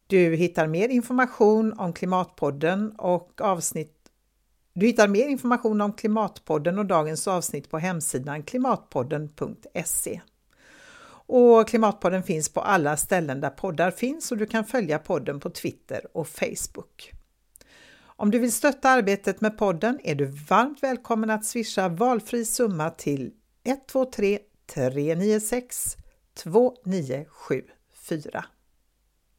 Du hittar mer information om Klimatpodden och avsnitt du hittar mer information om Klimatpodden och dagens avsnitt på hemsidan klimatpodden.se. Och Klimatpodden finns på alla ställen där poddar finns och du kan följa podden på Twitter och Facebook. Om du vill stötta arbetet med podden är du varmt välkommen att swisha valfri summa till 123 396 2974.